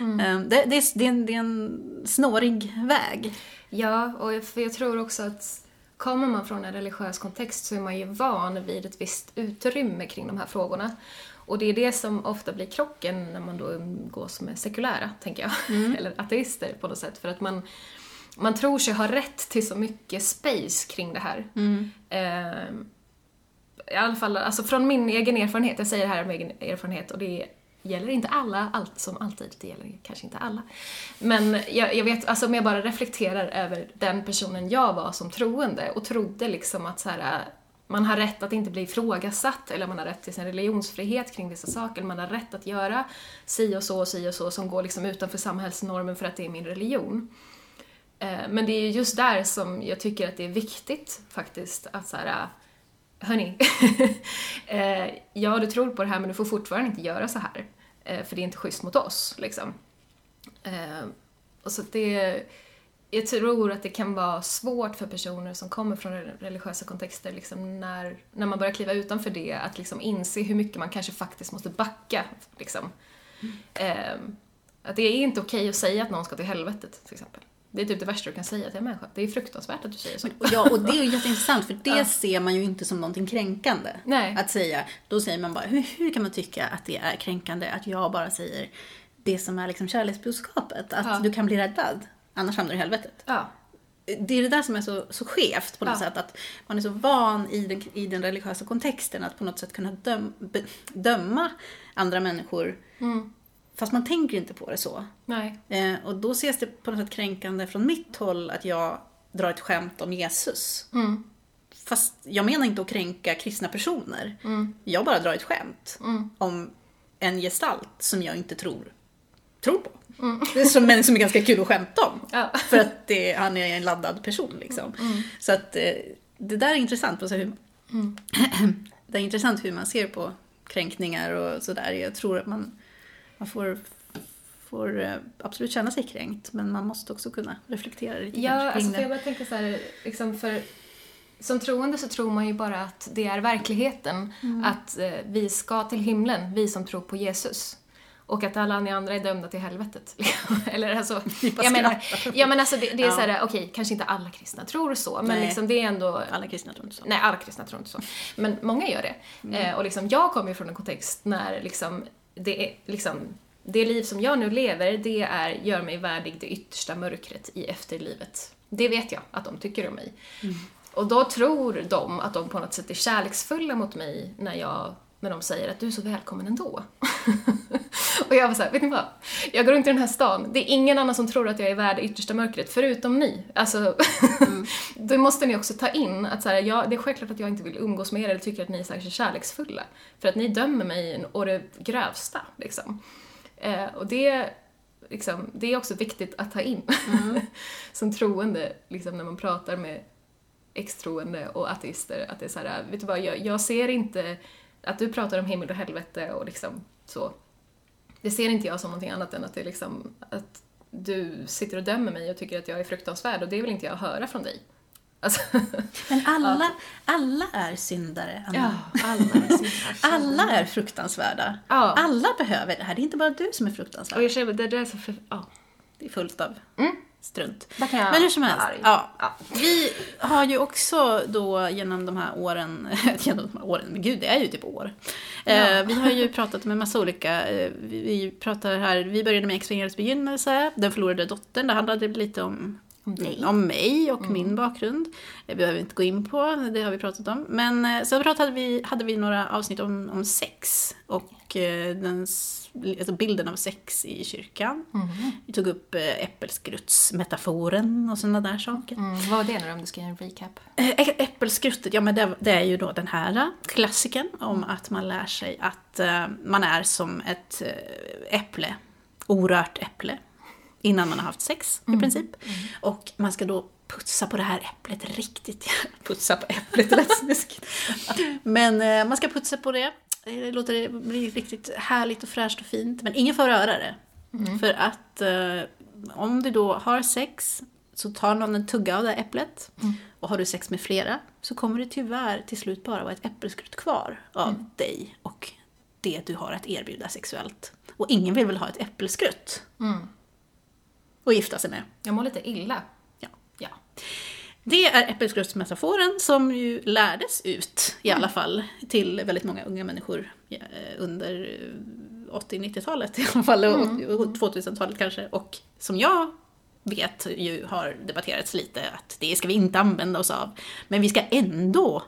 Um, det, det, är, det, är en, det är en snårig väg. Ja, och jag, för jag tror också att kommer man från en religiös kontext så är man ju van vid ett visst utrymme kring de här frågorna. Och det är det som ofta blir krocken när man då umgås med sekulära, tänker jag. <laughs> Eller ateister på något sätt. För att man, man tror sig ha rätt till så mycket space kring det här. Ehm, I alla fall, alltså från min egen erfarenhet, jag säger det här med egen erfarenhet och det gäller inte alla, allt som alltid, det gäller kanske inte alla. Men jag, jag vet, alltså om jag bara reflekterar över den personen jag var som troende och trodde liksom att så här, man har rätt att inte bli ifrågasatt eller man har rätt till sin religionsfrihet kring vissa saker, man har rätt att göra si och så och si och så som går liksom utanför samhällsnormen för att det är min religion. Eh, men det är just där som jag tycker att det är viktigt faktiskt att så här, hörni, <laughs> eh, ja du tror på det här men du får fortfarande inte göra så här. Eh, För det är inte schysst mot oss, liksom. Eh, Och så det, jag tror att det kan vara svårt för personer som kommer från religiösa kontexter, liksom när, när man börjar kliva utanför det, att liksom inse hur mycket man kanske faktiskt måste backa. Liksom. Eh, Att det är inte okej att säga att någon ska till helvetet, till exempel. Det är typ det värsta du kan säga till en människa. Det är fruktansvärt att du säger så. Ja, och det är ju jätteintressant för det <laughs> Ja. ser man ju inte som någonting kränkande. Nej. Att säga, då säger man bara, hur, hur kan man tycka att det är kränkande att jag bara säger det som är liksom kärleksbudskapet? Att Ja. du kan bli räddad, annars hamnar du i helvetet. Ja. Det är det där som är så, så skevt på något sätt. Att man är så van i den, i den religiösa kontexten att på något sätt kunna döm, be, döma andra människor. Mm. Fast man tänker inte på det så. Nej. Eh, och då ses det på något sätt kränkande från mitt håll att jag drar ett skämt om Jesus. Mm. Fast jag menar inte att kränka kristna personer. Mm. Jag bara drar ett skämt Mm. om en gestalt som jag inte tror, tror på. Mm. Som, men som är ganska kul att skämta om. Ja. För att det, han är en laddad person liksom. Så att eh, det där är intressant. Alltså hur, <clears throat> det är intressant hur man ser på kränkningar och sådär. Jag tror att man, man får, får eh, absolut känna sig kränkt men man måste också kunna reflektera lite Ja, kring alltså det. jag bara tänker så här, liksom för som troende så tror man ju bara att det är verkligheten. Att eh, vi ska till himlen, vi som tror på Jesus. Och att alla ni andra är dömda till helvetet. <laughs> Eller alltså, <laughs> jag menar, ja men alltså det, det är Ja. så här, okej, kanske inte alla kristna tror så, men Nej. liksom det är ändå Alla kristna tror inte så. Nej, alla kristna tror inte så. Men många gör det. Mm. Eh, och liksom, jag kommer ju från en kontext när liksom, det, är, liksom, det liv som jag nu lever, det är, gör mig värdig det yttersta mörkret i efterlivet. Det vet jag att de tycker om mig. Mm. Och då tror de att de på något sätt är kärleksfulla mot mig när, jag, när de säger att du är så välkommen ändå. <laughs> och jag var såhär, vet ni vad? Jag går runt i den här stan, det är ingen annan som tror att jag är värd det yttersta mörkret, förutom ni. Alltså, <laughs> då måste ni också ta in att så här, jag, det är självklart att jag inte vill umgås med er eller tycker att ni är särskilt kärleksfulla. För att ni dömer mig å det grövsta, liksom. Eh, och det, liksom, det är också viktigt att ta in. <laughs> Som troende, liksom, när man pratar med extroende och ateister, att det är så här, vet du vad, jag, jag ser inte att du pratar om himmel och helvete och liksom så. Det ser inte jag som någonting annat än att det är liksom, att du sitter och dömer mig och tycker att jag är fruktansvärd och det vill inte jag höra från dig. Alltså, <laughs> Men alla, alla är syndare, Anna. ja, alla är syndare. <laughs> Alla är fruktansvärda. Ja. Alla behöver det här. Det är inte bara du som är Och fruktansvärd. jag känner, det där är så för, ja. Det är fullt av Mm. Strunt. Men hur som helst. Ja. Ja. Vi har ju också då genom de här åren, <laughs> genom de här åren, men gud det är ju typ år. Eh, vi har ju pratat med massa olika, eh, vi, pratar här, vi började med Expangerades begynnelse, Den förlorade dottern, det handlade lite om Om dig. om mig och min bakgrund. Det behöver vi inte gå in på, det har vi pratat om. Men eh, sen pratade vi, hade vi några avsnitt om, om sex och eh, den, alltså bilden av sex i kyrkan. Vi tog upp eh, äppelskrutsmetaforen och sådana där saker. Mm, vad var det nu om du ska göra en recap? Eh, Äppelskruttet, ja men det, det är ju då den här klassiken om att man lär sig att eh, man är som ett eh, äpple, orört äpple, innan man har haft sex i princip. Och man ska då putsa på det här äpplet riktigt, <laughs> putsa på äpplet, det lät snuskigt. Men eh, man ska putsa på det, Eh, det låter det bli riktigt härligt och fräscht och fint, men ingen får röra det. För att eh, om du då har sex så tar någon en tugga av det här äpplet och har du sex med flera så kommer det tyvärr till slut bara vara ett äppelskrutt kvar av dig och det du har att erbjuda sexuellt. Och ingen vill väl ha ett äppelskrutt Mm. Att gifta sig med. Jag mår lite illa. Ja. Ja. Det är äppelskruttsmetaforen som ju lärdes ut i alla fall till väldigt många unga människor eh, under eh, 80-90-talet i alla fall, och och 2000-talet kanske. Och som jag vet ju har debatterats lite att det ska vi inte använda oss av. Men vi ska ändå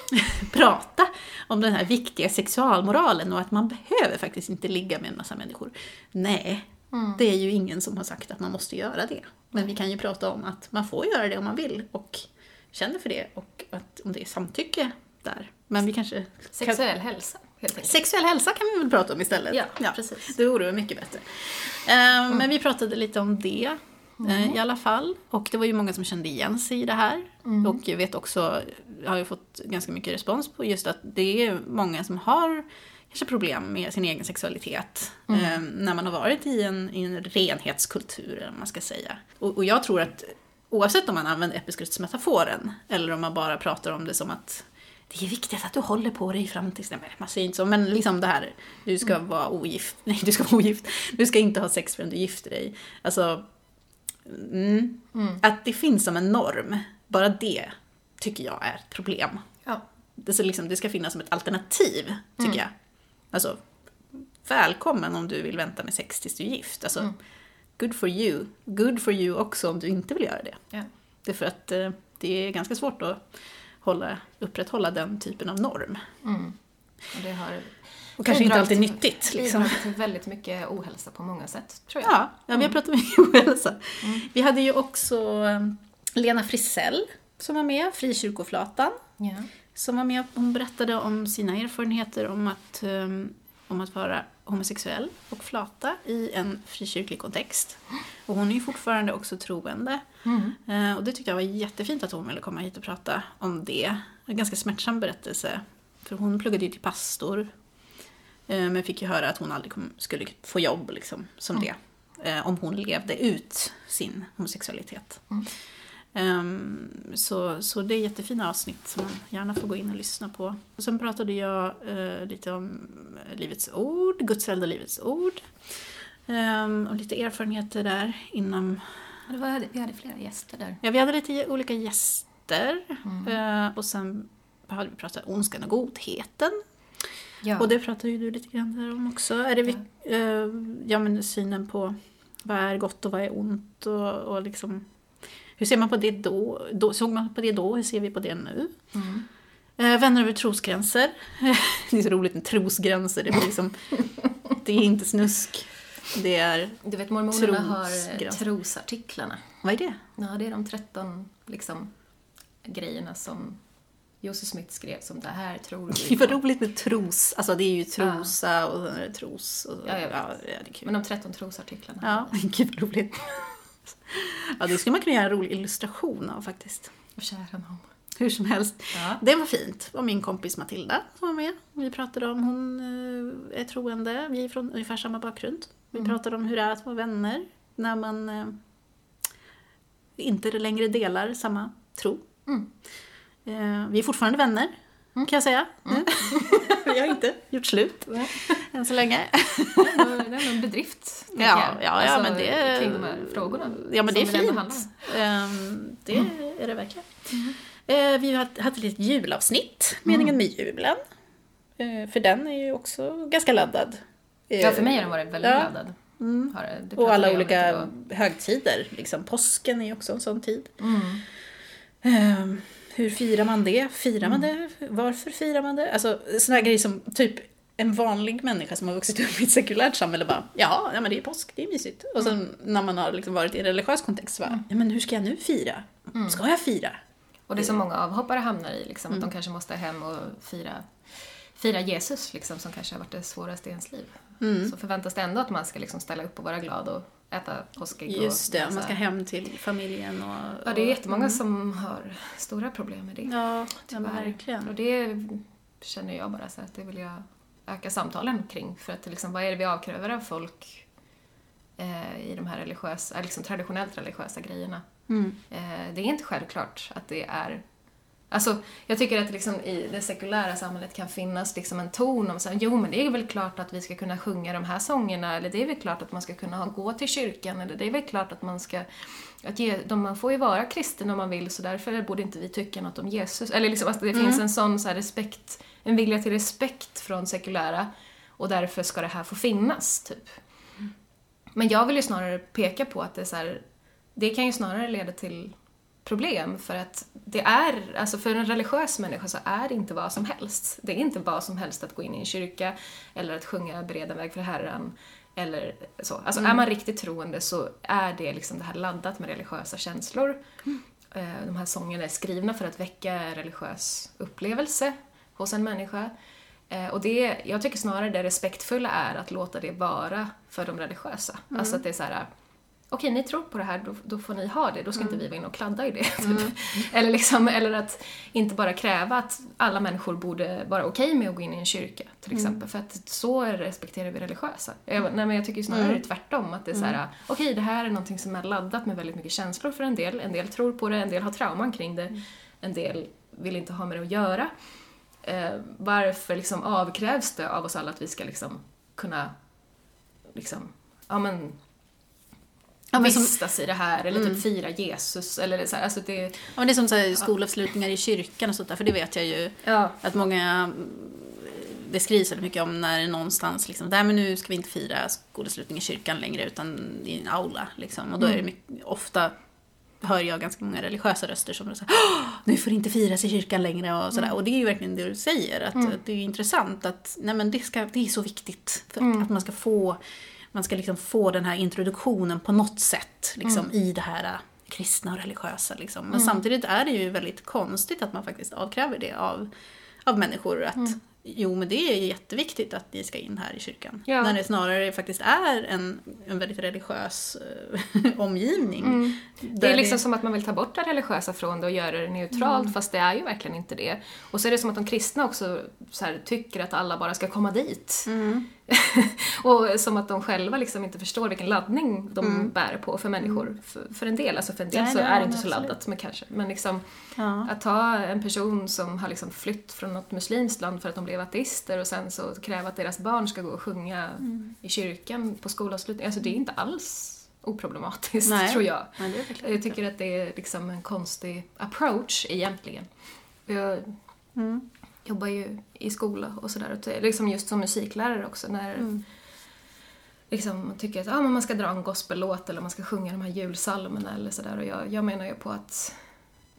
<laughs> prata om den här viktiga sexualmoralen och att man behöver faktiskt inte ligga med en massa människor. Nej, det är ju ingen som har sagt att man måste göra det. Men vi kan ju prata om att man får göra det om man vill och känner för det och att om det är samtycke där. Men vi kanske... Sexuell hälsa, helt enkelt. Sexuell hälsa kan vi väl prata om istället? Ja, precis. Det vore mycket bättre. Eh, Men vi pratade lite om det eh, i alla fall. Och det var ju många som kände igen sig i det här. Och jag vet också, jag har ju fått ganska mycket respons på just att det är många som har kanske problem med sin egen sexualitet. eh, När man har varit i en, i en renhetskultur, eller man ska säga. Och, och jag tror att oavsett om man använder äppelskruttsmetaforen eller om man bara pratar om det som att det är viktigt att du håller på dig fram tills... Nej, man säger inte så, men liksom det här, du ska vara ogift. <laughs> Nej, du ska vara ogift. Du ska inte ha sex förrän du gifter dig. Alltså, mm, att det finns som en norm, bara det tycker jag är ett problem. Ja. Det, så liksom, det ska finnas som ett alternativ, tycker jag. Alltså, välkommen om du vill vänta med sex tills du är gift. Alltså, good for you. Good for you också om du inte vill göra det. Ja. Det är för att eh, det är ganska svårt att hålla, upprätthålla den typen av norm. Mm. Och det har Och kanske inte alltid till- nyttigt. Liksom. till väldigt mycket ohälsa på många sätt, tror jag. Ja, ja, vi har pratat mycket ohälsa. Vi hade ju också eh, Lena Frisell som var med, Frikyrkoflatan. Ja. Som var med, hon berättade om sina erfarenheter om att, eh, om att vara homosexuell och flata i en frikyrklig kontext. Och hon är ju fortfarande också troende. Mm. Eh, Och det tyckte jag var jättefint att hon ville komma hit och prata om det. En ganska smärtsam berättelse. För hon pluggade ju till pastor. eh, Men fick ju höra att hon aldrig skulle få jobb liksom, som det. eh, Om hon levde ut sin homosexualitet. Ehm, Så, så det är jättefina avsnitt som man gärna får gå in och lyssna på. Och sen pratade jag eh, lite om Livets Ord, Guds eld och Livets Ord. Ehm, och lite erfarenheter där inom Det var, vi hade flera gäster där. Ja, vi hade lite olika gäster. Eh, och sen hade vi pratat om ondskan och godheten. Ja. Och det pratade ju du lite grann där om också. Är det, vi- eh, ja, men synen på vad är gott och vad är ont och, och liksom hur ser man på det då? då? Såg man på det då? Hur ser vi på det nu? Mm. Eh, vänner över trosgränser. <laughs> det är så roligt med trosgränser. Det, blir liksom, <laughs> det är inte snusk. Det är... Du vet, mormonerna har trosartiklarna. Vad är det? Ja, det är de 13 liksom, grejerna som Josef Smith skrev som det här tror Det vi är vad roligt med tros. Alltså det är ju trosa och sen är det tros. Och, Ja, jag vet. ja, det är kul. Men de 13 trosartiklarna. Ja, <laughs> gud vad roligt. Ja, det skulle man kunna göra en rolig illustration av faktiskt. Och kära någon. Hur som helst. Ja. Det var fint. Var min kompis Matilda som var med. Vi pratade om, hon eh, är troende, vi är från ungefär samma bakgrund. Vi pratade om hur det är att vara vänner när man eh, inte längre delar samma tro. Eh, vi är fortfarande vänner, kan jag säga. <laughs> vi har inte gjort slut <laughs> än så länge. Det är det en bedrift, Ja, ja, ja, Alltså, men det- Kring de här frågorna. Ja, men det är fint. Ehm, det är det verkligen. Eh, vi har haft- ett litet julavsnitt, meningen med julen. Eh, för den är ju också ganska laddad. Ja, för mig har den varit väldigt Ja. laddad. Det, det Och alla olika högtider. Liksom, påsken är ju också en sån tid. Mm. Ehm, hur firar man det? Firar man Mm. det? Varför firar man det? Alltså här grejer som typ en vanlig människa som har vuxit upp i ett sekulärt samhälle bara ja, ja men det är påsk, det är mysigt. Och sen Mm. när man har liksom varit i en religiös kontext så bara, ja men hur ska jag nu fira? Mm. Ska jag fira? Och det är så många avhoppare hamnar i, liksom, Mm. att de kanske måste hem och fira, fira Jesus, liksom, som kanske har varit det svåraste i ens liv. Mm. Så förväntas det ändå att man ska liksom ställa upp och vara glad och äta påskägg. Just och det, läsa. man ska hem till familjen och... Ja, det är och- jättemånga som har stora problem med det. Ja, ja verkligen. Och det känner jag bara så att det vill jag öka samtalen kring. För att liksom, vad är det vi avkräver av folk eh, i de här religiösa, eh, liksom traditionellt religiösa grejerna? Mm. Eh, det är inte självklart att det är Alltså, jag tycker att liksom i det sekulära samhället kan finnas liksom en ton om så här, jo men det är väl klart att vi ska kunna sjunga de här sångerna, eller det är väl klart att man ska kunna ha- gå till kyrkan, eller det är väl klart att man ska... Att ge, de, man får ju vara kristen om man vill, så därför borde inte vi tycka något om Jesus. Eller liksom att det finns en sån så här respekt, en vilja till respekt från sekulära, och därför ska det här få finnas, typ. Men jag vill ju snarare peka på att det är så här, det kan ju snarare leda till problem för att det är, alltså för en religiös människa så är det inte vad som helst. Det är inte vad som helst att gå in i en kyrka eller att sjunga Bereda väg för Herren eller så. Alltså är man riktigt troende så är det liksom det här laddat med religiösa känslor. Eh, De här sångerna är skrivna för att väcka religiös upplevelse hos en människa. Eh, Och det, jag tycker snarare det respektfulla är att låta det vara för de religiösa. Alltså att det är så här, okej ni tror på det här, då, då får ni ha det, då ska inte vi vara inne och kladda i det. <laughs> Typ. Eller, liksom, eller att inte bara kräva att alla människor borde vara okej med att gå in i en kyrka, till exempel. För att så respekterar vi religiösa. Jag, nej, men jag tycker snarare mm. tvärtom, att det är så här, okej det här är någonting som är laddat med väldigt mycket känslor för en del, en del tror på det, en del har trauman kring det, en del vill inte ha med det att göra. Eh, varför liksom avkrävs det av oss alla att vi ska liksom kunna liksom, ja men Ja, men som, vistas i det här eller typ fira Jesus eller så här, alltså det... ja, men det är som så här, skolavslutningar i kyrkan och sånt där, för det vet jag ju Ja. att många mm, det skrivs väldigt mycket om när det någonstans liksom, nej men nu ska vi inte fira skolavslutning i kyrkan längre utan i en aula liksom. Och då är det mycket, ofta hör jag ganska många religiösa röster som säger "Åh, nu får det inte firas i kyrkan längre och sådär. Och det är ju verkligen det du säger, att, att det är intressant att nej men det, ska, det är så viktigt för att, att man ska få man ska liksom få den här introduktionen på något sätt liksom, i det här äh, kristna och religiösa. Liksom. Men samtidigt är det ju väldigt konstigt att man faktiskt avkräver det av, av människor. Att jo, men det är ju jätteviktigt att ni ska in här i kyrkan. Ja. När det snarare faktiskt är en, en väldigt religiös eh, <laughs> omgivning. Det Där är liksom som att man vill ta bort det religiösa från det och göra det neutralt, fast det är ju verkligen inte det. Och så är det som att de kristna också så här, tycker att alla bara ska komma dit. <laughs> och som att de själva liksom inte förstår vilken laddning de bär på för människor. För, för en del, alltså för en del Nej, så nej, är det inte så laddat, men kanske. Men liksom, Ja. att ta en person som har liksom flytt från något muslimskt land för att de blev ateister och sen så kräva att deras barn ska gå och sjunga Mm. i kyrkan på skolavslutning, alltså det är inte alls oproblematiskt, Nej. <laughs> tror jag. Nej, det Jag tycker att det är liksom en konstig approach egentligen. Jag Mm. Jobbar ju i skola och sådär, liksom just som musiklärare också när Mm. liksom, man tycker att ah, man ska dra en gospellåt eller man ska sjunga de här julsalmerna eller sådär och jag, jag menar ju på att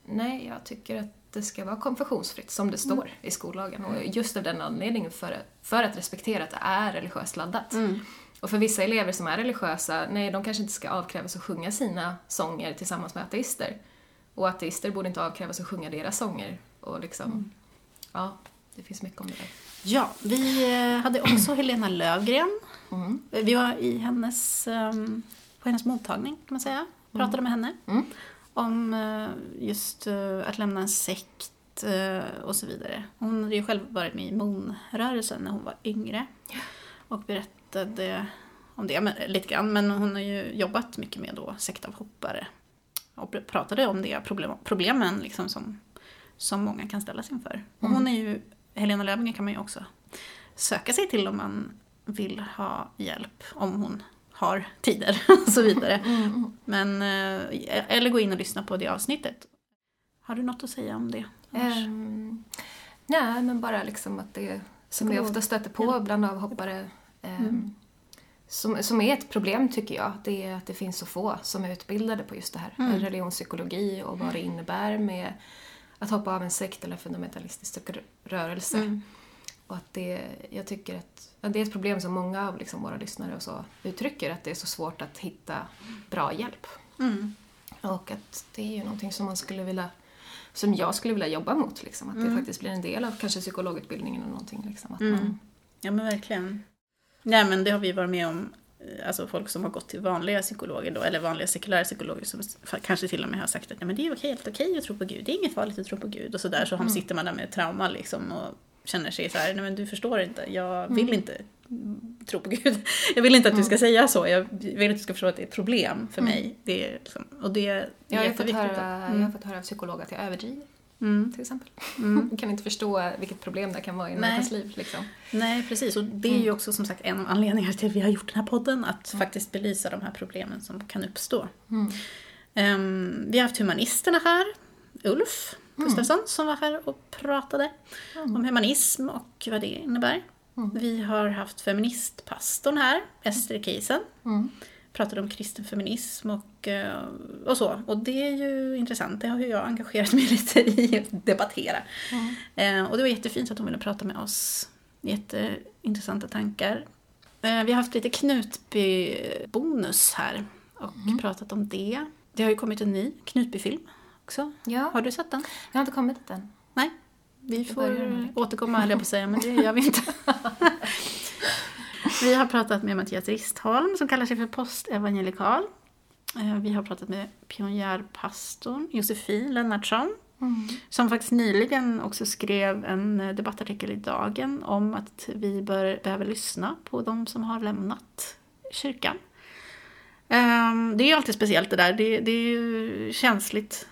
nej, jag tycker att det ska vara konfessionsfritt som det står i skollagen och just av den anledningen för, för att respektera att det är religiöst laddat. Och för vissa elever som är religiösa, nej, de kanske inte ska avkrävas att sjunga sina sånger tillsammans med ateister. Och ateister borde inte avkrävas att sjunga deras sånger. Och liksom, ja, det finns mycket om det där. Ja, vi eh, hade också Helena Lövgren. Mm. Vi var i hennes, ehm, på hennes mottagning kan man säga. Pratade med henne. Mm. Om eh, just eh, att lämna en sekt och så vidare. Hon hade ju själv varit med i Moon-rörelsen när hon var yngre. Och berättade om det men, lite grann. Men hon har ju jobbat mycket med då sektavhoppare. och pr- pratade om det problem, problemen liksom som, som många kan ställas inför. Och hon är ju, Helena Löfgren kan man ju också söka sig till om man vill ha hjälp, om hon har tider <laughs> och så vidare. Men, eh, eller gå in och lyssna på det avsnittet. Har du något att säga om det? Ehm, nej, men bara liksom att det som jag ofta stöter på bland avhoppare ehm, som, som är ett problem tycker jag, det är att det finns så få som är utbildade på just det här. Religionspsykologi och vad det innebär med att hoppa av en sekt eller fundamentalistisk rö- rörelse. Och att det, jag tycker att ja, det är ett problem som många av liksom våra lyssnare och så uttrycker, att det är så svårt att hitta bra hjälp. Mm. Och att det är ju någonting som man skulle vilja som jag skulle vilja jobba mot. Liksom. Att det faktiskt blir en del av kanske psykologutbildningen eller någonting. Liksom. Att man, Ja men verkligen. Nej men det har vi varit med om, alltså folk som har gått till vanliga psykologer då, eller vanliga sekulära psykologer som kanske till och med har sagt att ja, men det är okej, helt okej att tro på Gud, det är inget farligt att tro på Gud. Och sådär så mm. sitter man där med trauma liksom och känner sig så här, nej men du förstår inte, jag vill inte mm, tro på Gud. <laughs> Jag vill inte att du ska säga så, jag vill att du ska förstå att det är ett problem för mig. Det är liksom, och det är jag, har fått höra, jag har fått höra av psykologer att jag överdriver, Mm. till exempel. Jag kan inte förstå vilket problem det kan vara i människas liv. Liksom. Nej, precis. Och det är ju också som sagt en av anledningarna till att vi har gjort den här podden, att faktiskt belysa de här problemen som kan uppstå. Ehm, vi har haft humanisterna här, Ulf Gustafsson som var här och pratade om humanism och vad det innebär. Vi har haft feministpastorn här, Ester Keisen. Pratade om kristen feminism och, eh, och så. Och det är ju intressant, det har ju jag engagerat mig <laughs> lite i att debattera. Eh, och det var jättefint att hon ville prata med oss. Jätteintressanta tankar. Eh, vi har haft lite Knutby-bonus här och pratat om det. Det har ju kommit en ny Knutby-film också. Ja, Har du sett den? jag har inte kommit dit än. Nej. Vi får återkomma höll jag på att säga, men det gör vi inte. <laughs> vi har pratat med Mattias Ristholm som kallar sig för postevangelikal. Eh, Vi har pratat med pionjärpastorn Josefin Lennartsson som faktiskt nyligen också skrev en eh, debattartikel i Dagen om att vi bör, behöver lyssna på de som har lämnat kyrkan. Ehm, Det är ju alltid speciellt det där, det, det är ju känsligt.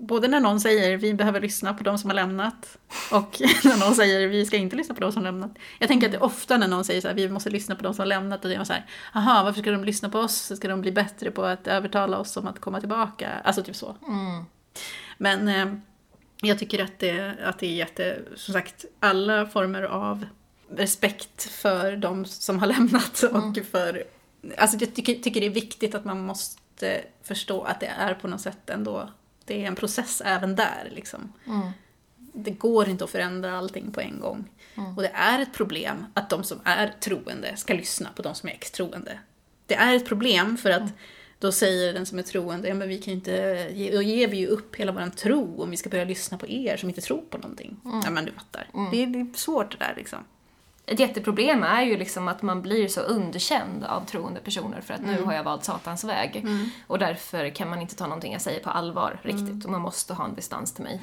Både när någon säger vi behöver lyssna på de som har lämnat och <laughs> när någon säger vi ska inte lyssna på de som har lämnat. Jag tänker att det är ofta när någon säger så här, vi måste lyssna på de som har lämnat och det är så här, aha varför ska de lyssna på oss? Ska de bli bättre på att övertala oss om att komma tillbaka? Alltså typ så. Men eh, jag tycker att det, att det är jätte, som sagt, alla former av respekt för de som har lämnat <laughs> och för, alltså jag tycker, tycker det är viktigt att man måste förstå att det är på något sätt ändå, det är en process även där liksom. Det går inte att förändra allting på en gång. Och det är ett problem att de som är troende ska lyssna på de som är ex-troende. Det är ett problem för att då säger den som är troende, ja men vi kan inte, då ger vi ju upp hela vår tro om vi ska börja lyssna på er som inte tror på någonting. Ja men du fattar. Det, är, det är svårt det där liksom. Ett jätteproblem är ju liksom att man blir så underkänd av troende personer för att nu har jag valt Satans väg. Och därför kan man inte ta någonting jag säger på allvar riktigt och man måste ha en distans till mig.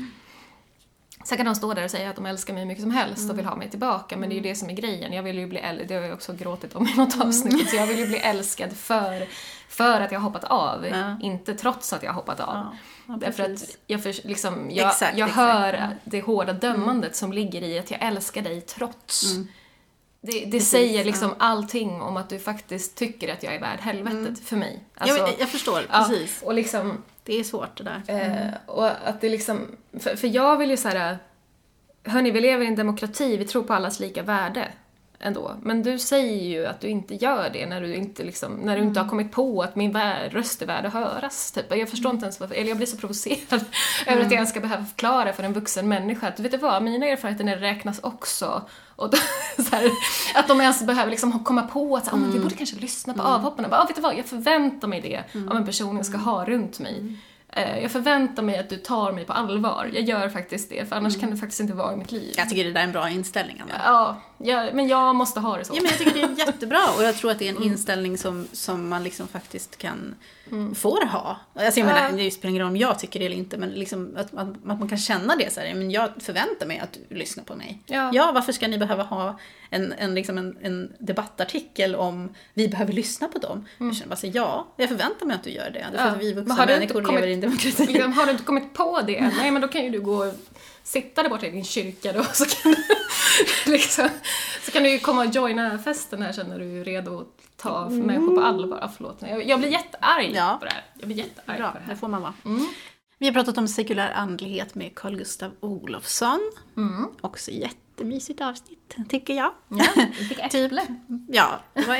Sen kan de stå där och säga att de älskar mig hur mycket som helst och vill ha mig tillbaka, men det är ju det som är grejen. Jag vill ju bli äl- det har jag också gråtit om i något avsnitt, så jag vill ju bli älskad för, för att jag har hoppat av, Ja. inte trots att jag har hoppat av. Ja, ja, Därför att jag, för, liksom, jag, Exakt, jag exakt, hör det hårda dömandet som ligger i att jag älskar dig trots. Mm. Det, det säger liksom allting om att du faktiskt tycker att jag är värd helvetet för mig. Alltså, jag, jag förstår, ja, precis. och liksom, Det är svårt det där. eh, och att det liksom, för, för jag vill ju så här. hörni vi lever i en demokrati, vi tror på allas lika värde ändå. Men du säger ju att du inte gör det när du inte, liksom, när du inte har kommit på att min röst är värd att höras. Typ. Jag förstår inte ens varför, eller jag blir så provocerad <laughs> över att jag ens ska behöva förklara för en vuxen människa att vet du vad, mina erfarenheter räknas också. Och då, <laughs> här, att de ens behöver liksom komma på att så, ah, men vi borde kanske lyssna på avhopparna. Bara, ah, vet du vad, jag förväntar mig det av en person jag ska ha runt mig. Eh, Jag förväntar mig att du tar mig på allvar. Jag gör faktiskt det, för annars kan du faktiskt inte vara i mitt liv. Jag tycker det där är en bra inställning. Anna. Ja, ja, men jag måste ha det så. Ja, men jag tycker det är jättebra och jag tror att det är en inställning som, som man liksom faktiskt kan, får ha. Alltså jag menar, det spelar ingen roll om jag tycker det eller inte, men liksom att, att, att man kan känna det så här, men jag förväntar mig att du lyssnar på mig. Ja. varför ska ni behöva ha en, en, liksom en, en debattartikel om vi behöver lyssna på dem? Jag känner bara så, ja, jag förväntar mig att du gör det. För Ja. att vi vuxna har du inte människor kommit- lever i en demokrati. Liksom, har du inte kommit på det? <laughs> Nej, men då kan ju du gå sitta där borta i din kyrka då, så kan du, <laughs> liksom, så kan du ju komma och joina festen här sen när du är redo att ta människor på allvar. Ja, förlåt. Jag, jag blir jättearg Ja. på det här. Jag blir jättearg Bra, på det det här. får man vara. Vi har pratat om sekulär andlighet med Carl Gustav Olofsson. Också jättemysigt avsnitt, tycker jag. Ja, <laughs> äpple. Ja, det var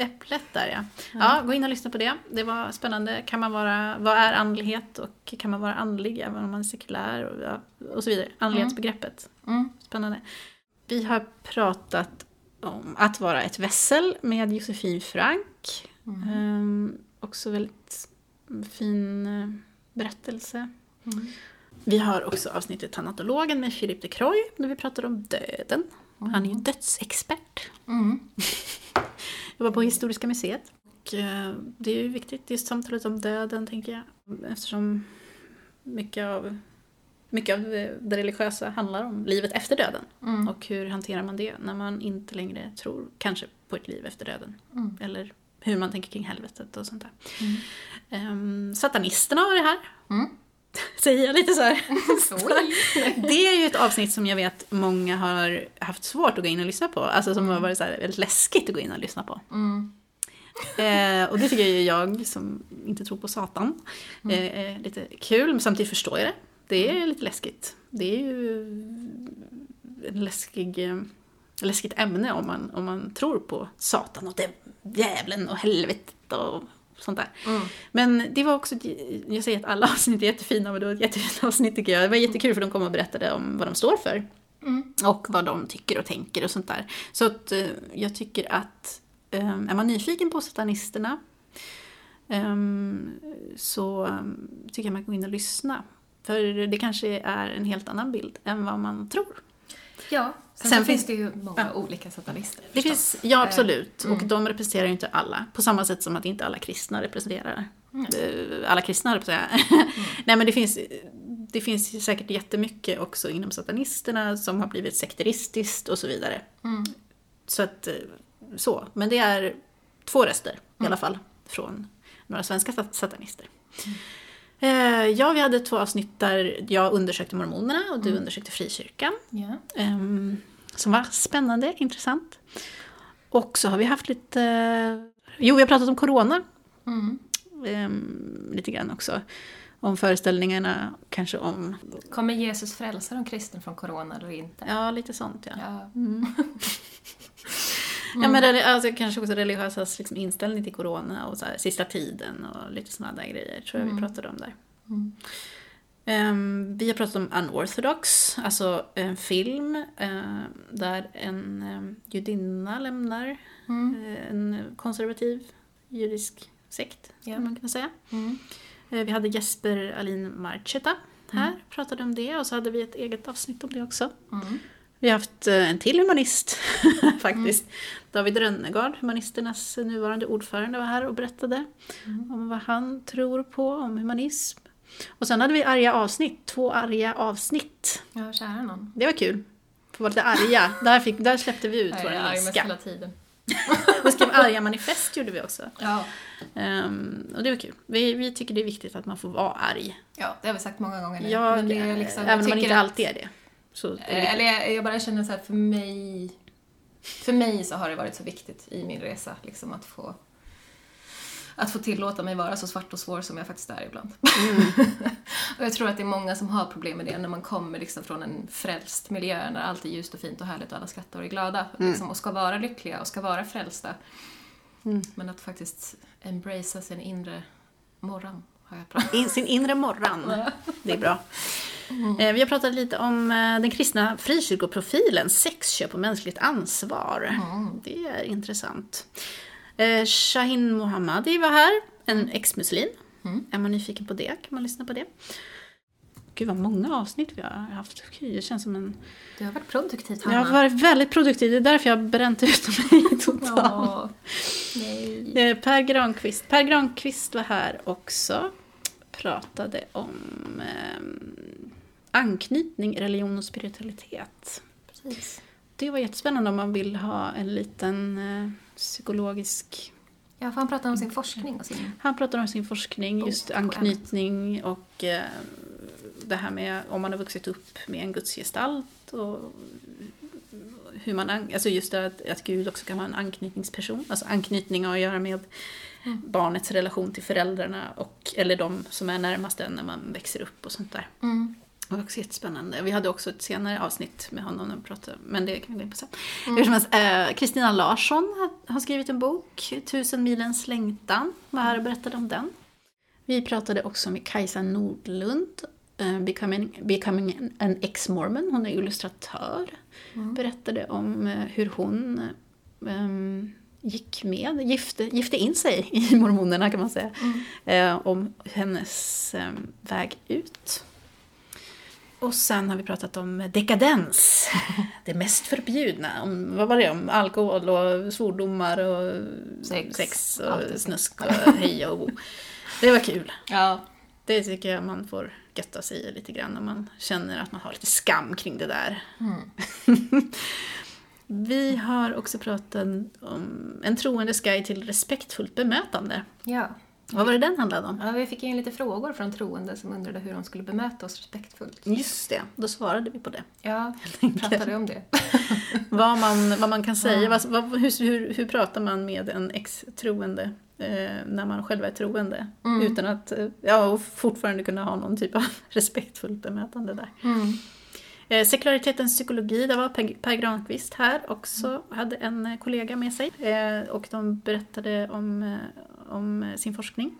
äpplet där ja. Ja, gå in och lyssna på det. Det var spännande. Kan man vara, vad är andlighet och kan man vara andlig även om man är sekulär och, ja, och så vidare. Andlighetsbegreppet. Mm. Spännande. Vi har pratat om att vara ett vässel med Josefin Frank. Ehm, också väldigt fin eh, berättelse. Vi har också avsnittet Tanatologen med Philippe de Croy där vi pratar om döden. Han är ju dödsexpert. <laughs> Mm. Jobbar på Historiska museet. Och eh, det är ju viktigt, just samtalet om döden tänker jag. Eftersom mycket av, mycket av det religiösa handlar om livet efter döden. Mm. Och hur hanterar man det när man inte längre tror kanske på ett liv efter döden. Mm. Eller hur man tänker kring helvetet och sånt där. Ehm, satanisterna har det här. Mm. <laughs> Säger jag lite så här. <laughs> Det är ju ett avsnitt som jag vet många har haft svårt att gå in och lyssna på. Alltså som har varit så här väldigt läskigt att gå in och lyssna på. Mm. Eh, och det tycker ju jag som inte tror på Satan eh, är lite kul, men samtidigt förstår jag det. Det är lite läskigt. Det är ju en läskig, eh, läskigt ämne om man, om man tror på Satan och det, djävulen och helvetet och sånt där. Mm. Men det var också, jag säger att alla avsnitt är jättefina, men det var ett jättefint avsnitt tycker jag. Det var jättekul för de kom och berättade om vad de står för. Mm. Och vad de tycker och tänker och sånt där. Så att eh, jag tycker att eh, är man nyfiken på satanisterna ehm, så ehm, tycker jag man kan gå in och lyssna. För det kanske är en helt annan bild än vad man tror. Ja, sen, Sen finns- det ju många Ja. olika satanister. Det förstås. finns, ja absolut, Mm. och de representerar ju inte alla. På samma sätt som att inte alla kristna representerar eh, alla kristna, på säga. <laughs> Nej men det finns, det finns säkert jättemycket också inom satanisterna som har blivit sekteristiskt och så vidare. Mm. Så att, eh, så. Men det är två röster i alla fall från några svenska sat- satanister. Eh, Ja, vi hade två avsnitt där jag undersökte mormonerna och du undersökte frikyrkan. Ehm, som var spännande, intressant. Och så har vi haft lite... Jo, vi har pratat om corona. Mm. ehm, lite grann också. Om föreställningarna, kanske om... Kommer Jesus frälsa de kristna från corona eller inte? Ja, lite sånt ja. Ja. <laughs> Ja, men reli- alltså, kanske också religiösas liksom, inställning till corona och så här, sista tiden och lite sådana där grejer tror jag vi pratade om där. Ehm, vi har pratat om Unorthodox, alltså en film eh, där en um, judinna lämnar eh, en konservativ judisk sekt, Ja. kan man kunna säga. Mm. Eh, vi hade Jesper Alin Marcheta här, pratade om det och så hade vi ett eget avsnitt om det också. Mm. Vi har haft eh, en till humanist <laughs> faktiskt. David Rönnegard, humanisternas nuvarande ordförande, var här och berättade om vad han tror på, om humanism. Och sen hade vi arga avsnitt, två arga avsnitt. Ja, kära någon. Det var kul. Få vara lite arga. Där, fick, där släppte vi ut vår ilska. hela tiden. <laughs> Vi skrev arga manifest gjorde vi också. Ja. Ehm, och det var kul. Vi, vi tycker det är viktigt att man får vara arg. ja, det har vi sagt många gånger nu. Jag, Men det är liksom, även jag om man inte alltid är det. Så Eh. Eller jag, jag bara känner så här, för mig... För mig så har det varit så viktigt i min resa, liksom att få att få tillåta mig vara så svart och svår som jag faktiskt är ibland. <laughs> och jag tror att det är många som har problem med det när man kommer liksom från en frälst miljö där allt är ljust och fint och härligt och alla skrattar och är glada liksom, och ska vara lyckliga och ska vara frälsta. Men att faktiskt embracea sin inre morran har jag pratat In, sin inre morran. Det är bra. Eh, Vi har pratat lite om eh, den kristna frikyrkoprofilen, sexköp och mänskligt ansvar. Det är intressant. Eh, Shahin Mohammadi var här, en ex-muslim. Är man nyfiken på det kan man lyssna på det. Gud vad många avsnitt vi har haft. Gud, det känns som en... Det har varit produktivt, Jag Hanna. har varit väldigt produktiv, det är därför jag har bränt ut mig <laughs> totalt. Eh, Per Granqvist. Per Granqvist var här också. Pratade om eh, anknytning, religion och spiritualitet. Precis. Det var jättespännande om man vill ha en liten eh, psykologisk... Ja, för han pratar om sin forskning och sin... Han pratar om sin forskning, just anknytning och eh, det här med om man har vuxit upp med en gudsgestalt och hur man, an- alltså just det att, att Gud också kan vara en anknytningsperson. Alltså anknytning har att göra med barnets relation till föräldrarna och, eller de som är närmast en när man växer upp och sånt där. Mm. Det var också jättespännande. Vi hade också ett senare avsnitt med honom när vi pratade, men det kan vi gå in på sen. Helst, eh, Kristina Larsson har, har skrivit en bok, Tusen milens längtan, var här och berättade om den. Vi pratade också med Kajsa Nordlund, eh, Becoming, becoming an- ex-mormon, hon är illustratör. Berättade om eh, hur hon ehm, gick med, gifte, gifte in sig i mormonerna kan man säga. Eh, om hennes eh, väg ut. Och sen har vi pratat om dekadens. <laughs> Det mest förbjudna. Om, vad var det? Om alkohol och svordomar och Sex. och Allt det snusk och <laughs> hej och bo. Det var kul. Ja. Det tycker jag man får götta sig i lite grann när man känner att man har lite skam kring det där. <laughs> Vi har också pratat om en troendes guide till respektfullt bemötande. Ja. Vad var det den handlade om? ja. Vi fick in lite frågor från troende som undrade hur de skulle bemöta oss respektfullt. Just det, då svarade vi på det. Ja, pratade om det. <laughs> Vad man, vad man kan säga, vad, vad, hur, hur, hur pratar man med en ex-troende eh, när man själv är troende? Utan att, eh, ja, och fortfarande kunna ha någon typ av <laughs> respektfullt bemötande där. Mm. Eh, Sekularitetens psykologi, där var Per, per Granqvist här också, hade en eh, kollega med sig. Eh, och de berättade om, eh, om sin forskning.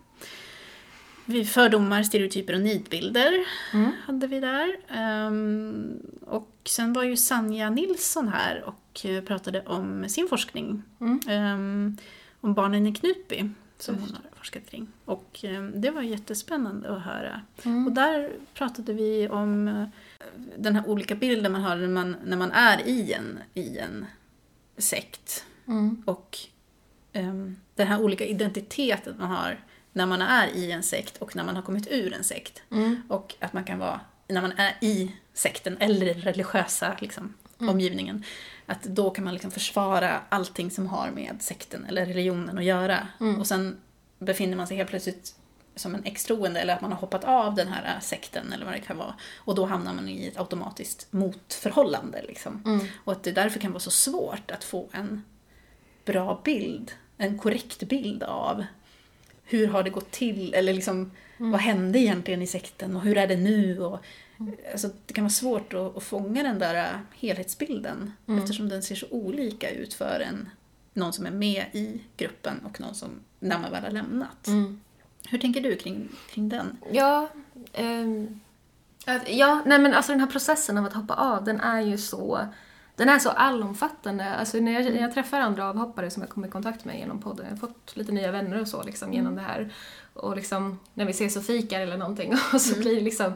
Vi fördomar, stereotyper och nidbilder Mm. hade vi där. Ehm, och sen var ju Sanja Nilsson här och eh, pratade om sin forskning. Mm. Ehm, om barnen i Knutby, som hon har forskat kring. Och ehm, det var jättespännande att höra. Mm. Och där pratade vi om den här olika bilden man har när man, när man är i en, i en sekt. Mm. Och um, den här olika identiteten man har när man är i en sekt och när man har kommit ur en sekt. Mm. Och att man kan vara, när man är i sekten eller den religiösa liksom, omgivningen, att då kan man liksom försvara allting som har med sekten eller religionen att göra. Och sen befinner man sig helt plötsligt som en extroende eller att man har hoppat av den här sekten eller vad det kan vara. Och då hamnar man i ett automatiskt motförhållande. Liksom. Mm. Och att det därför kan vara så svårt att få en bra bild, en korrekt bild av hur har det gått till eller liksom vad hände egentligen i sekten och hur är det nu? Och, alltså, det kan vara svårt att, att fånga den där helhetsbilden eftersom den ser så olika ut för en, någon som är med i gruppen och någon som när man väl har lämnat. Mm. Hur tänker du kring, kring den? Ja, att, ja, nej men alltså den här processen av att hoppa av, den är ju så den är så allomfattande. Alltså när jag, när jag träffar andra avhoppare som jag kommer i kontakt med genom podden, jag har fått lite nya vänner och så liksom genom det här. Och liksom när vi ses och fikar eller någonting <laughs> och så blir det liksom,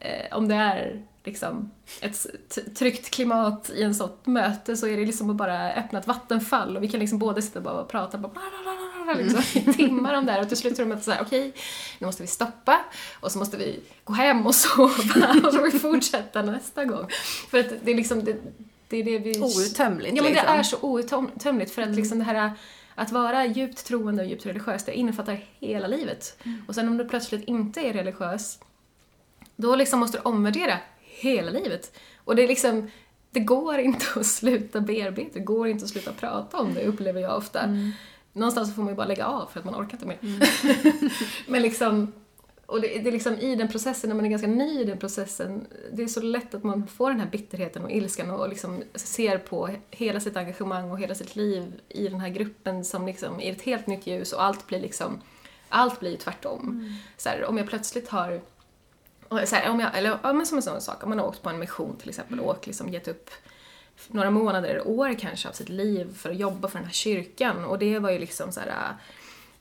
eh, om det är liksom ett tryggt klimat i en sånt möte så är det liksom att bara öppna ett vattenfall och vi kan liksom både sitta och bara prata bara bla, <laughs> liksom, i timmar om det här och till slut tror de att så här, okej, nu måste vi stoppa och så måste vi gå hem och <laughs> sova och så får vi fortsätta nästa gång. För att det är liksom, det, det är det vi... Outtömligt Ja men det liksom. är så outtömligt för att liksom det här att vara djupt troende och djupt religiös, det innefattar hela livet. Och sen om du plötsligt inte är religiös, då liksom måste du omvärdera hela livet. Och det är liksom, det går inte att sluta bearbeta, det går inte att sluta prata om det, upplever jag ofta. Någonstans får man ju bara lägga av för att man orkar inte mer. <laughs> Men liksom, och det, det är liksom i den processen, när man är ganska ny i den processen, det är så lätt att man får den här bitterheten och ilskan och liksom ser på hela sitt engagemang och hela sitt liv i den här gruppen som liksom i ett helt nytt ljus och allt blir liksom, allt blir tvärtom. Så här, om jag plötsligt har så här, om jag, eller ja, men som en sån sak, om man har åkt på en mission till exempel och åkt, liksom, gett upp några månader, år kanske av sitt liv för att jobba för den här kyrkan och det var ju liksom så här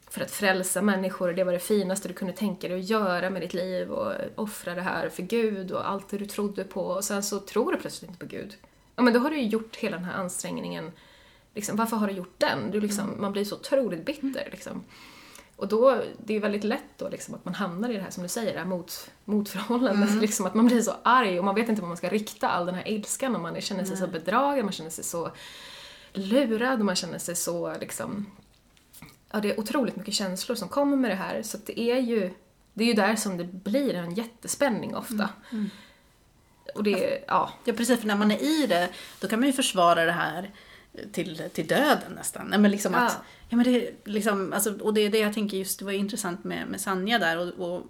för att frälsa människor och det var det finaste du kunde tänka dig att göra med ditt liv och offra det här för Gud och allt det du trodde på och sen så tror du plötsligt inte på Gud. Ja men då har du ju gjort hela den här ansträngningen, liksom, varför har du gjort den? Du liksom, Man blir så otroligt bitter liksom. Och då, det är väldigt lätt då liksom att man hamnar i det här som du säger, det här mot, motförhållandet. Mm. <laughs> Liksom, att man blir så arg och man vet inte var man ska rikta all den här ilskan och man känner sig mm. så bedragen, man känner sig så lurad och man känner sig så liksom... Ja, det är otroligt mycket känslor som kommer med det här så det är ju det är ju där som det blir en jättespänning ofta. Mm. mm. Och det, ja. Ja precis, för när man är i det, då kan man ju försvara det här till, till döden nästan. Nej, men liksom att, ja, men det, liksom, alltså, och det är det jag tänker just, det var intressant med, med Sanja där. Och, och,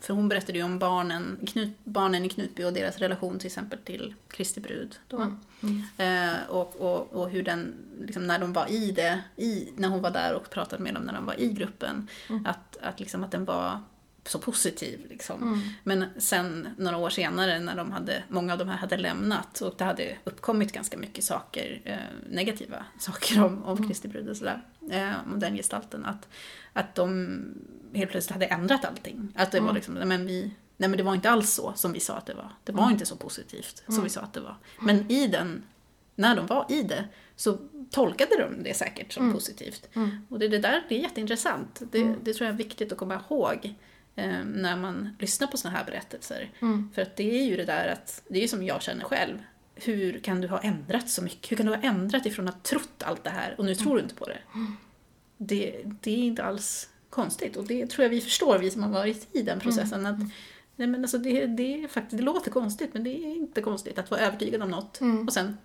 för hon berättade ju om barnen, Knut, barnen i Knutby och deras relation till exempel till Kristi brud. Då. Mm. Mm. Eh, och, och, och hur den, liksom, när de var i det, i, när hon var där och pratade med dem när de var i gruppen, mm. att, att, liksom, att den var så positiv. Liksom. Mm. Men sen några år senare när de hade, många av de här hade lämnat och det hade uppkommit ganska mycket saker, eh, negativa <laughs> saker om, om mm. Kristi brud och sådär, eh, om den gestalten, att, att de helt plötsligt hade ändrat allting. Att det mm. var liksom, men vi, nej men det var inte alls så som vi sa att det var. Det var mm. inte så positivt som vi sa att det var. Men i den, när de var i det, så tolkade de det säkert som mm. positivt. Mm. Och det, det där det är jätteintressant. Det, mm. det tror jag är viktigt att komma ihåg eh, när man lyssnar på såna här berättelser. Mm. För att det är ju det där att, det är ju som jag känner själv. Hur kan du ha ändrat så mycket? Hur kan du ha ändrat ifrån att ha trott allt det här och nu tror du inte på det? Mm. Det, det är inte alls konstigt och det tror jag vi förstår, vi som har varit i den processen. Mm. Att, nej men alltså det, det, är faktiskt, det låter konstigt men det är inte konstigt att vara övertygad om något mm. och sen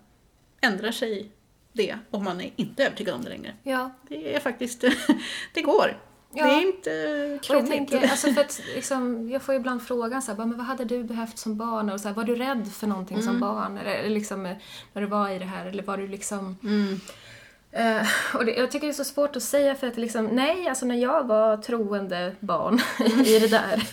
ändrar sig det om man är inte övertygad om det längre. Ja. Det är faktiskt, <laughs> det går. Ja. Det är inte krångligt. jag, tänker, alltså för att, liksom, jag får ibland frågan så här, men vad hade du behövt som barn? Och så här, var du rädd för någonting mm. som barn? Eller, liksom, när du var i det här? Eller var du liksom... Mm. Uh, och det, jag tycker det är så svårt att säga för att liksom, nej, alltså när jag var troende barn <laughs> i det där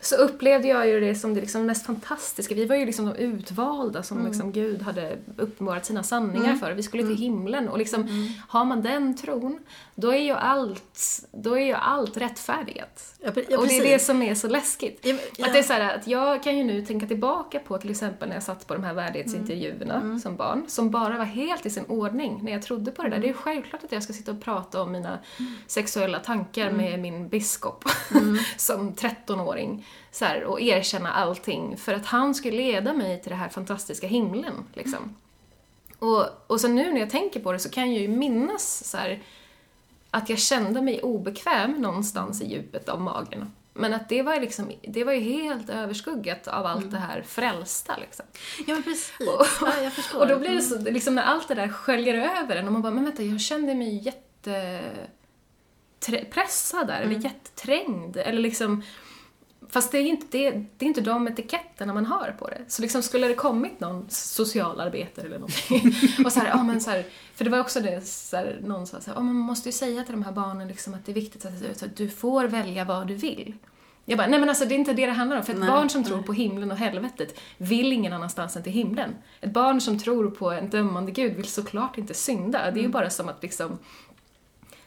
så upplevde jag ju det som det liksom mest fantastiska. Vi var ju liksom de utvalda som mm. liksom Gud hade uppenbarat sina sanningar mm. för. Vi skulle till mm. himlen och liksom, mm. har man den tron, då är ju allt, då är ju allt rättfärdigat. Ja, ja, och det är det som är så läskigt. Ja, att det är så här, att jag kan ju nu tänka tillbaka på till exempel när jag satt på de här värdighetsintervjuerna mm. mm. som barn, som bara var helt i sin ordning när jag trodde på det där. Det är självklart att jag ska sitta och prata om mina sexuella tankar med min biskop <laughs> som 13-åring så här, och erkänna allting för att han skulle leda mig till den här fantastiska himlen. Liksom. Mm. Och, och så nu när jag tänker på det så kan jag ju minnas så här, att jag kände mig obekväm någonstans i djupet av magen. Men att det var, liksom, det var ju helt överskuggat av allt mm. det här frälsta. Liksom. Ja, men precis. Och, ja, jag förstår. och då blir det så, mm. liksom, när allt det där sköljer över en och man bara, men vänta, jag kände mig jätte pressad där, mm. eller jätteträngd. Eller liksom, Fast det är, inte, det, det är inte de etiketterna man har på det. Så liksom skulle det kommit någon socialarbetare eller någonting <laughs> och så här, ja men så här, för det var också det, så här, någon sa så här, oh, man måste ju säga till de här barnen liksom att det är viktigt att, att du får välja vad du vill. Jag bara, nej men alltså det är inte det det handlar om. För ett nej, barn som nej. tror på himlen och helvetet vill ingen annanstans än till himlen. Ett barn som tror på en dömande gud vill såklart inte synda. Det är ju mm. bara som att liksom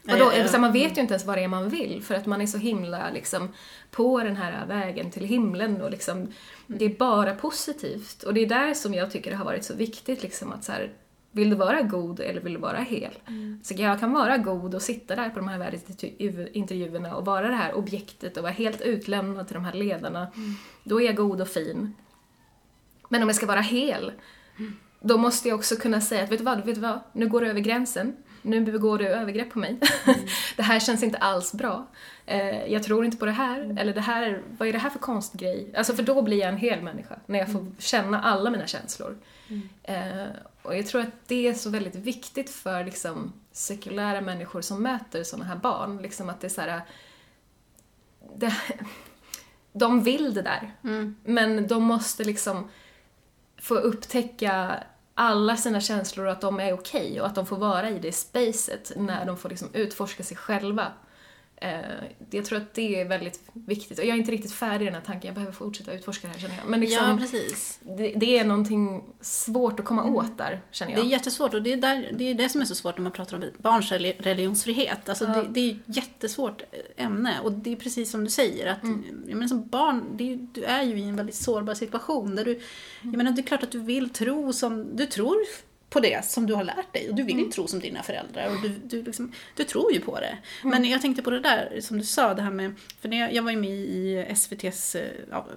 och då, ja, ja. man vet ju inte ens vad det är man vill för att man är så himla liksom, på den här vägen till himlen och liksom, mm. det är bara positivt. Och det är där som jag tycker det har varit så viktigt liksom, att så här, vill du vara god eller vill du vara hel? Mm. Så jag kan vara god och sitta där på de här världsintervjuerna och vara det här objektet och vara helt utlämnad till de här ledarna. Mm. Då är jag god och fin. Men om jag ska vara hel, mm. då måste jag också kunna säga att vet du vad, vet du vad, nu går du över gränsen nu begår du övergrepp på mig. Mm. <laughs> det här känns inte alls bra. Eh, jag tror inte på det här, mm. eller det här, vad är det här för konstgrej? Alltså för då blir jag en hel människa, när jag får mm. känna alla mina känslor. Mm. Eh, och jag tror att det är så väldigt viktigt för liksom, sekulära människor som möter sådana här barn, liksom att det är så här, det, <laughs> de vill det där, mm. men de måste liksom få upptäcka alla sina känslor och att de är okej okay och att de får vara i det spacet när de får liksom utforska sig själva. Eh, jag tror att det är väldigt viktigt. Och jag är inte riktigt färdig i den här tanken, jag behöver fortsätta utforska det här känner jag. Men liksom, ja, precis. det, det är någonting svårt att komma åt där, känner Det är jag. jättesvårt och det är, där, det är det som är så svårt när man pratar om barns reli- religionsfrihet. Alltså Ja. det, det är ett jättesvårt ämne och det är precis som du säger att jag menar, som barn, det du är ju i en väldigt sårbar situation där du, jag menar det är klart att du vill tro som, du tror på det som du har lärt dig och du vill ju tro som dina föräldrar och du, du, liksom, du tror ju på det. Men jag tänkte på det där som du sa, det här med, för när jag, jag var ju med i SVT's eh, ja,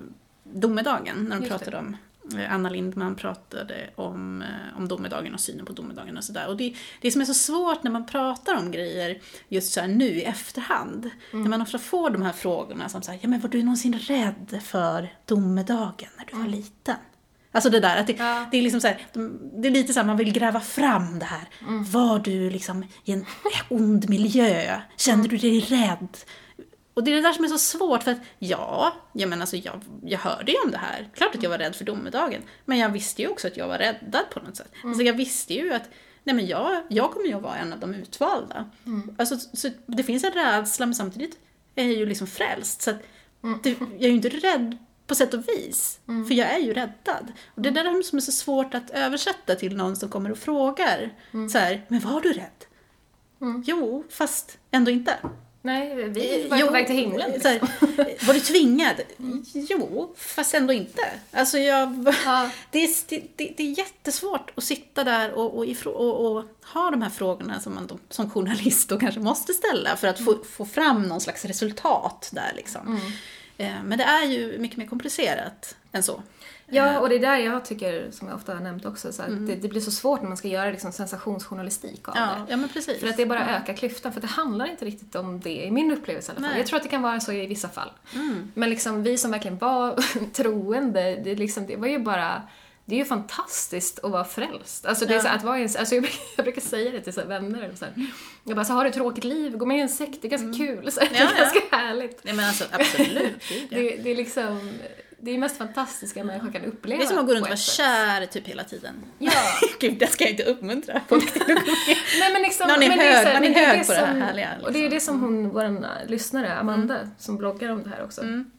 Domedagen när de Just det. pratade om Eh, Anna Lindman pratade om, eh, om domedagen och synen på domedagen och sådär. Och det, det som är så svårt när man pratar om grejer just så här nu i efterhand. När man ofta får de här frågorna som säger, ja men var du någonsin rädd för domedagen när du var liten? Alltså det där, att det, Ja. det är liksom så här, de- det är lite så här, man vill gräva fram det här. Var du liksom i en ond miljö? Kände du dig rädd? Och det är det där som är så svårt för att ja, jag menar alltså jag, jag hörde ju om det här. Klart att jag var rädd för domedagen. Men jag visste ju också att jag var räddad på något sätt. Alltså jag visste ju att nej men jag, jag kommer ju att vara en av de utvalda. Alltså, så det finns en rädsla men samtidigt är jag ju liksom frälst. Så att det, jag är ju inte rädd på sätt och vis. För jag är ju räddad. Och det är det där som är så svårt att översätta till någon som kommer och frågar. Så här, men var du rädd? Jo, fast ändå inte. Nej, vi var ju på väg till himlen. Liksom. här, var du tvingad? Jo, fast ändå inte. Alltså jag, Ja. det, är, det, det, det är jättesvårt att sitta där och, och, ifrå, och, och ha de här frågorna som man som journalist då kanske måste ställa för att få, få fram någon slags resultat där liksom. Eh, Men det är ju mycket mer komplicerat än så. Ja, och det är där jag tycker, som jag ofta har nämnt också, så att det, det blir så svårt när man ska göra liksom sensationsjournalistik av Ja, det. ja men precis. För att det bara ökar klyftan, för det handlar inte riktigt om det i min upplevelse i alla fall. Nej. Jag tror att det kan vara så i vissa fall. Men liksom vi som verkligen var <laughs> troende, det, liksom, det var ju bara det är ju fantastiskt att vara frälst. Alltså, det är så att vara en, alltså jag, brukar, jag brukar säga det till så vänner. Eller så här. Jag bara, så har du ett tråkigt liv, gå med i en sekt, det är ganska kul. <laughs> Så här, det Ja, är ja. ganska härligt. Nej men alltså absolut. det är det. <laughs> Det, det är liksom, det är mest fantastiska människor kan uppleva. Det är som att gå runt och vara kär typ hela tiden. Ja. <laughs> Gud, det ska jag inte uppmuntra folk till. Nej men liksom, Man är men det hög- här- man är det hög det på det här härliga, Och det är liksom. det som hon, vår lyssnare, Amanda, som bloggar om det här också, Mm.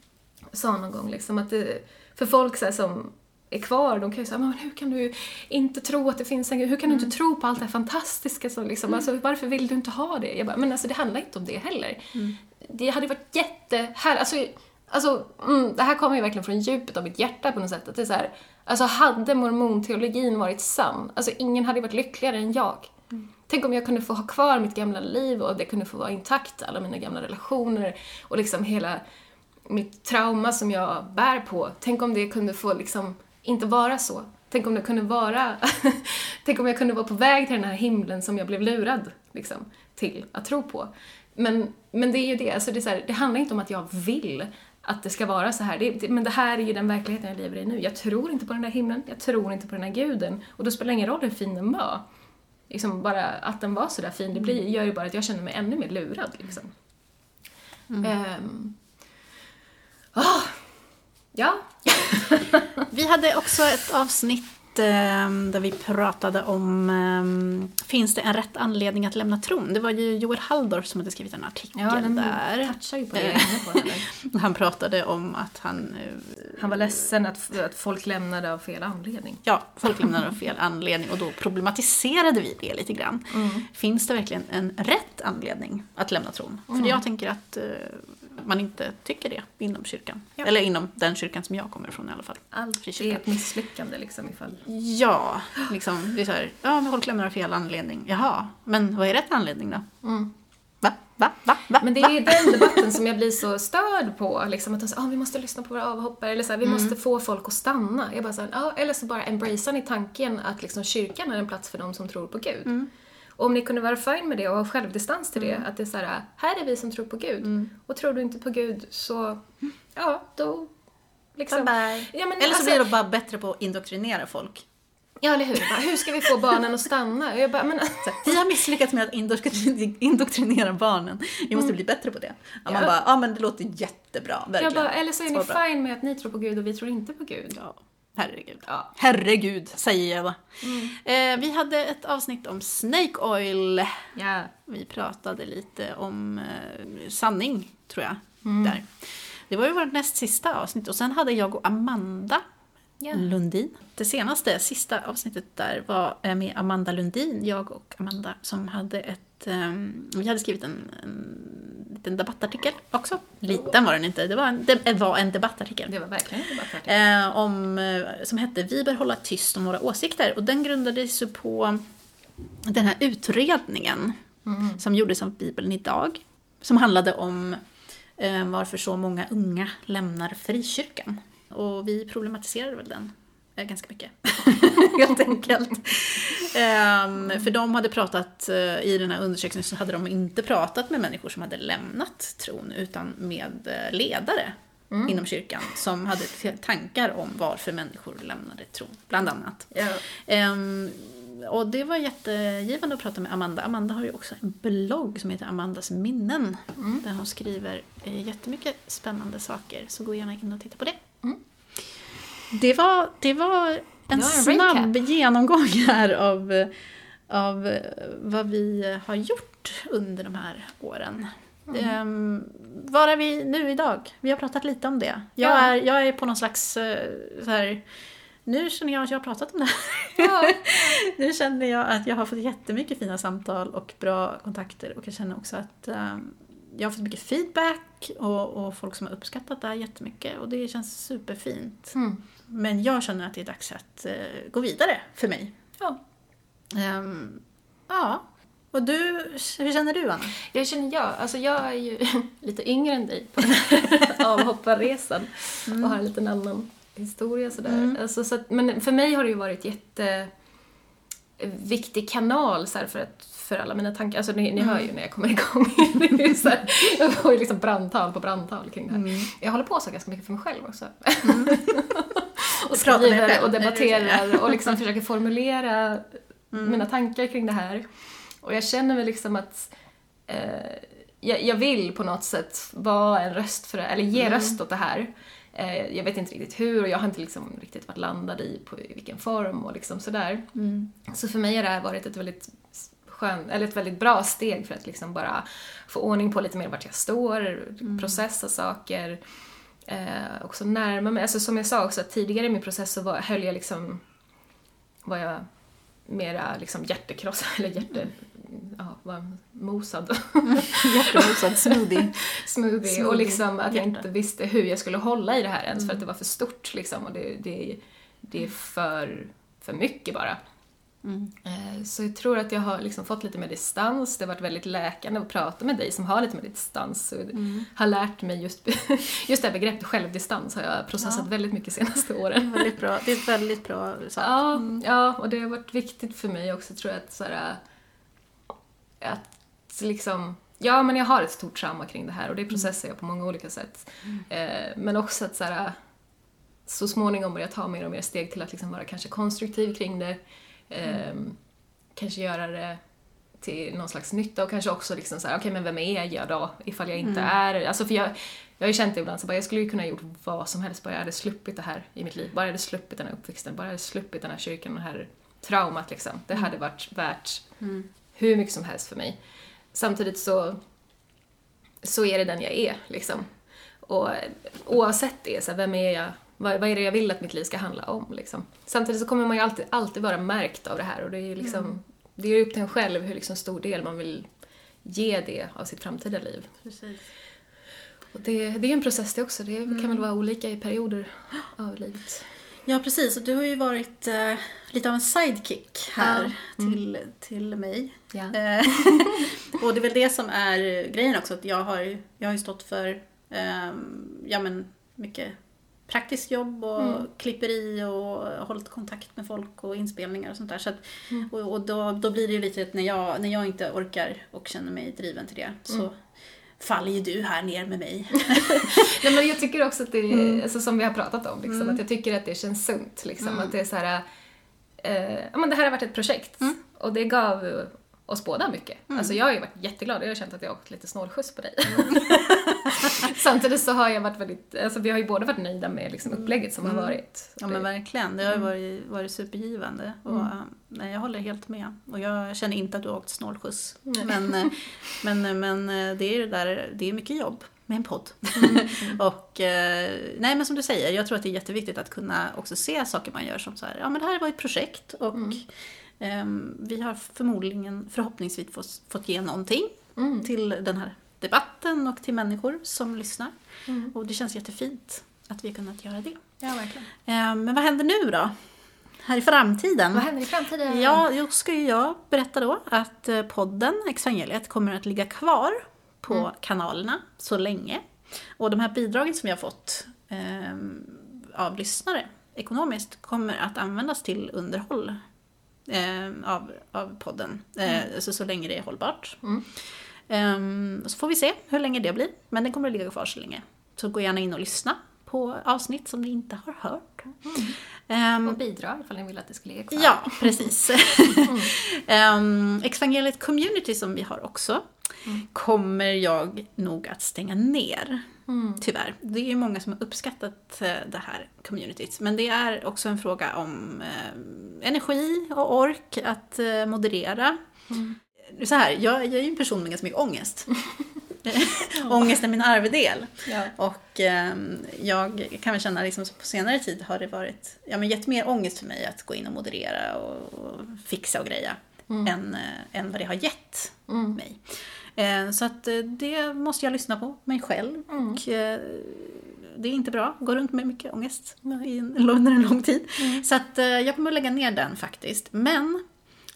sa någon gång liksom att det, för folk så här, som är kvar, de kan ju säga men hur kan du inte tro att det finns en Gud? Hur kan du Mm. inte tro på allt det här fantastiska? Så liksom, alltså, varför vill du inte ha det? Jag bara, men alltså det handlar inte om det heller. Mm. Det hade varit jättehärligt, alltså, alltså mm, det här kommer ju verkligen från djupet av mitt hjärta på något sätt. Att det är så här, alltså hade mormonteologin varit sann, alltså ingen hade varit lyckligare än jag. Tänk om jag kunde få ha kvar mitt gamla liv och det kunde få vara intakt, alla mina gamla relationer och liksom hela mitt trauma som jag bär på. Tänk om det kunde få liksom inte vara så. Tänk om det kunde vara... <laughs> Tänk om jag kunde vara på väg till den här himlen som jag blev lurad liksom, till att tro på. Men, men det är ju det, alltså det, är så här, det handlar inte om att jag vill att det ska vara så här. Det, det, men det här är ju den verkligheten jag lever i nu. Jag tror inte på den där himlen, jag tror inte på den här guden. Och då spelar det ingen roll hur fin den var. Liksom bara att den var så där fin, det blir, gör ju bara att jag känner mig ännu mer lurad. Liksom. Ehm. Ah. Ja. Vi hade också ett avsnitt eh, där vi pratade om eh, Finns det en rätt anledning att lämna tron? Det var ju Joel Halldorf som hade skrivit en artikel Ja, den där. touchar ju på det. <laughs> Han pratade om att han eh, Han var ledsen att, att folk lämnade av fel anledning. Ja, folk lämnar av fel anledning och då problematiserade vi det lite grann. Finns det verkligen en rätt anledning att lämna tron? För jag tänker att eh, man inte tycker det inom kyrkan. Ja. Eller inom den kyrkan som jag kommer ifrån i alla fall. Allt är ett misslyckande liksom ifall... Ja, liksom, det är så här, ja men folk lämnar av fel anledning. Jaha, men vad är rätt anledning då? Va? Va? Va? Va? Men det Va? är den debatten som jag blir så störd på. Liksom, att säger ah, vi måste lyssna på våra avhoppare, eller så här, vi måste få folk att stanna. Jag bara så här, ah, eller så bara embracear ni tanken att liksom, kyrkan är en plats för de som tror på Gud. Och om ni kunde vara fine med det och ha självdistans till det, att det är så här, här är vi som tror på Gud. Och tror du inte på Gud så, ja, då... Liksom, Bye bye. Ja, men Eller så alltså- blir de bara bättre på att indoktrinera folk. Ja, eller hur? Bara, hur ska vi få barnen att stanna? Jag bara, men alltså, Vi har misslyckats med att indoktrinera, barnen. Vi måste bli bättre på det. Ja, man Ja. bara, ja men det låter jättebra, verkligen. jag bara, eller så är ni fine med att ni tror på Gud och vi tror inte på Gud. Ja. Herregud. Ja. Herregud, säger jag då. Eh, vi hade ett avsnitt om Snake Oil. Ja. Vi pratade lite om eh, sanning, tror jag. Mm. Där. Det var ju vårt näst sista avsnitt och sen hade jag och Amanda Ja. Lundin. Det senaste, sista avsnittet där var eh, med Amanda Lundin, jag och Amanda, som hade ett... ehm, vi hade skrivit en, en liten debattartikel också. Liten var den inte, det var en, det var en debattartikel. Det var verkligen en debattartikel. Eh, om, eh, som hette Vi bör hålla tyst om våra åsikter. Och den grundades ju på den här utredningen som gjordes av Bibeln idag. Som handlade om eh, varför så många unga lämnar frikyrkan. Och vi problematiserade väl den ganska mycket. <laughs> Helt enkelt. Ehm, för de hade pratat, eh, i den här undersökningen så hade de inte pratat med människor som hade lämnat tron utan med eh, ledare inom kyrkan som hade tankar om varför människor lämnade tron, bland annat. Ja. Ehm, och det var jättegivande att prata med Amanda. Amanda har ju också en blogg som heter Amandas minnen. Där hon skriver eh, jättemycket spännande saker. Så gå gärna in och titta på det. Mm. Det, var, det var en Det var en snabb genomgång här av, av vad vi har gjort under de här åren. Ehm, var är vi nu idag? Vi har pratat lite om det. Jag, Ja. är, jag är på någon slags eh, så här, nu känner jag att jag har pratat om det här. Ja. <laughs> Nu känner jag att jag har fått jättemycket fina samtal och bra kontakter och jag känner också att eh, jag har fått mycket feedback och, och folk som har uppskattat det här jättemycket och det känns superfint. Mm. Men jag känner att det är dags att eh, gå vidare för mig. Ja. Ehm, ja. Och du, hur känner du Anna? Jag känner jag, alltså jag är ju <laughs> lite yngre än dig på <laughs> avhopparresan och har en liten annan historia sådär. Alltså, så att, men för mig har det ju varit jätte viktig kanal så här, för, att, för alla mina tankar. Alltså ni, ni hör ju när jag kommer igång. <laughs> så här, jag får ju liksom brandtal på brandtal kring det här. Jag håller på så ganska mycket för mig själv också. Och skriver och debatterar och liksom <laughs> försöker formulera mina tankar kring det här. Och jag känner väl liksom att eh, jag, jag vill på något sätt vara en röst för det, eller ge röst åt det här. Eh, jag vet inte riktigt hur och jag har inte liksom riktigt varit landad i på i vilken form och liksom sådär. Så för mig har det här varit ett väldigt skön, eller ett väldigt bra steg för att liksom bara få ordning på lite mer vart jag står, processa saker. Eh, också närma mig, alltså som jag sa också tidigare i min process så var, höll jag liksom, var jag mera liksom hjärtekrossad, <laughs> eller hjärte, ja, var mosad. <laughs> Hjärtemosad smoothie. <laughs> smoothie. Och Smoothie. liksom att jag inte visste hur jag skulle hålla i det här ens för att det var för stort liksom och det, det, det är för, för mycket bara. Eh, Så jag tror att jag har liksom fått lite mer distans, det har varit väldigt läkande att prata med dig som har lite mer distans och har lärt mig just, <laughs> just det här begreppet självdistans har jag processat väldigt mycket de senaste åren. väldigt bra. Det är väldigt bra sak. Ja, ja, och det har varit viktigt för mig också tror jag att såhär, att liksom, ja men jag har ett stort trauma kring det här och det processar jag på många olika sätt. Eh, men också att såhär, så småningom börja ta mer och mer steg till att liksom vara kanske konstruktiv kring det. Eh, Kanske göra det till någon slags nytta och kanske också liksom såhär, okej men vem är jag då ifall jag inte är, alltså för jag, jag har ju känt det ibland så bara, jag skulle ju kunna gjort vad som helst bara jag hade sluppit det här i mitt liv, bara jag hade sluppit den här uppväxten, bara jag hade sluppit den här kyrkan, det här traumat liksom. Det hade varit värt hur mycket som helst för mig. Samtidigt så, så är det den jag är liksom. Och oavsett det, så här, vem är jag? Vad, vad är det jag vill att mitt liv ska handla om? Liksom. Samtidigt så kommer man ju alltid, alltid vara märkt av det här och det är ju liksom, det är upp till en själv hur liksom stor del man vill ge det av sitt framtida liv. Precis. Och det, det är en process det också, det kan väl vara olika i perioder <gasps> av livet. Ja, precis. Och du har ju varit eh, lite av en sidekick här Ja. till, till mig. Ja. Eh, <laughs> och det är väl det som är grejen också, att jag har, jag har ju stått för ehm, ja, men mycket praktiskt jobb och Mm. klipperi och hållit kontakt med folk och inspelningar och sånt där. Så att, Mm. Och, och då, då blir det ju lite att när jag, när jag inte orkar och känner mig driven till det så Mm. faller ju du här ner med mig. <laughs> Nej, men jag tycker också att det är, Mm. alltså, som vi har pratat om, liksom, att jag tycker att det känns sunt. Liksom, Att det är så här, eh, ja, men det här har varit ett projekt Mm. och det gav oss båda mycket. Alltså jag har ju varit jätteglad, jag har känt att jag har åkt lite snålskjuts på dig. <laughs> Samtidigt så har jag varit väldigt, alltså vi har ju båda varit nöjda med liksom upplägget som har varit. Ja men verkligen, det har ju varit, varit supergivande. Och, äh, nej, jag håller helt med. Och jag känner inte att du har åkt snålskjuts. Men, äh, men, äh, men det är det där, det är mycket jobb med en podd. <laughs> och nej men som du säger, jag tror att det är jätteviktigt att kunna också se saker man gör som så här, ja men det här var ett projekt och vi har förmodligen, förhoppningsvis fått, fått ge någonting till den här debatten och till människor som lyssnar. Och det känns jättefint att vi har kunnat göra det. Ja, verkligen. Eh, Men vad händer nu då? Här i framtiden? Vad händer i framtiden? Ja, då ska ju jag berätta då att eh, podden Exvangeliet kommer att ligga kvar på kanalerna så länge. Och de här bidragen som har fått eh, av lyssnare ekonomiskt kommer att användas till underhåll eh, av, av podden. Eh, så, så länge det är hållbart. Ehm, så får vi se hur länge det blir. Men den kommer att ligga kvar så länge. Så gå gärna in och lyssna på avsnitt som ni inte har hört. Ehm, Och bidra ifall ni vill att det ska ligga kvar. Ja, precis. <laughs> um, Exvangeliet Community som vi har också kommer jag nog att stänga ner. Tyvärr. Det är ju många som har uppskattat eh, det här communityt. Men det är också en fråga om eh, energi och ork att eh, moderera. Så här, jag, jag är ju en person med ganska mycket ångest. <laughs> <laughs> ångest är min arvedel. Ja. Och ehm, jag kan väl känna liksom på senare tid har det varit, ja men gett mer ångest för mig att gå in och moderera och, och fixa och greja. Än, eh, än vad det har gett mig. Eh, så att eh, det måste jag lyssna på, mig själv. Och, eh, det är inte bra, gå runt med mycket ångest <laughs> under en lång tid. Så att jag kommer att lägga ner den faktiskt. Men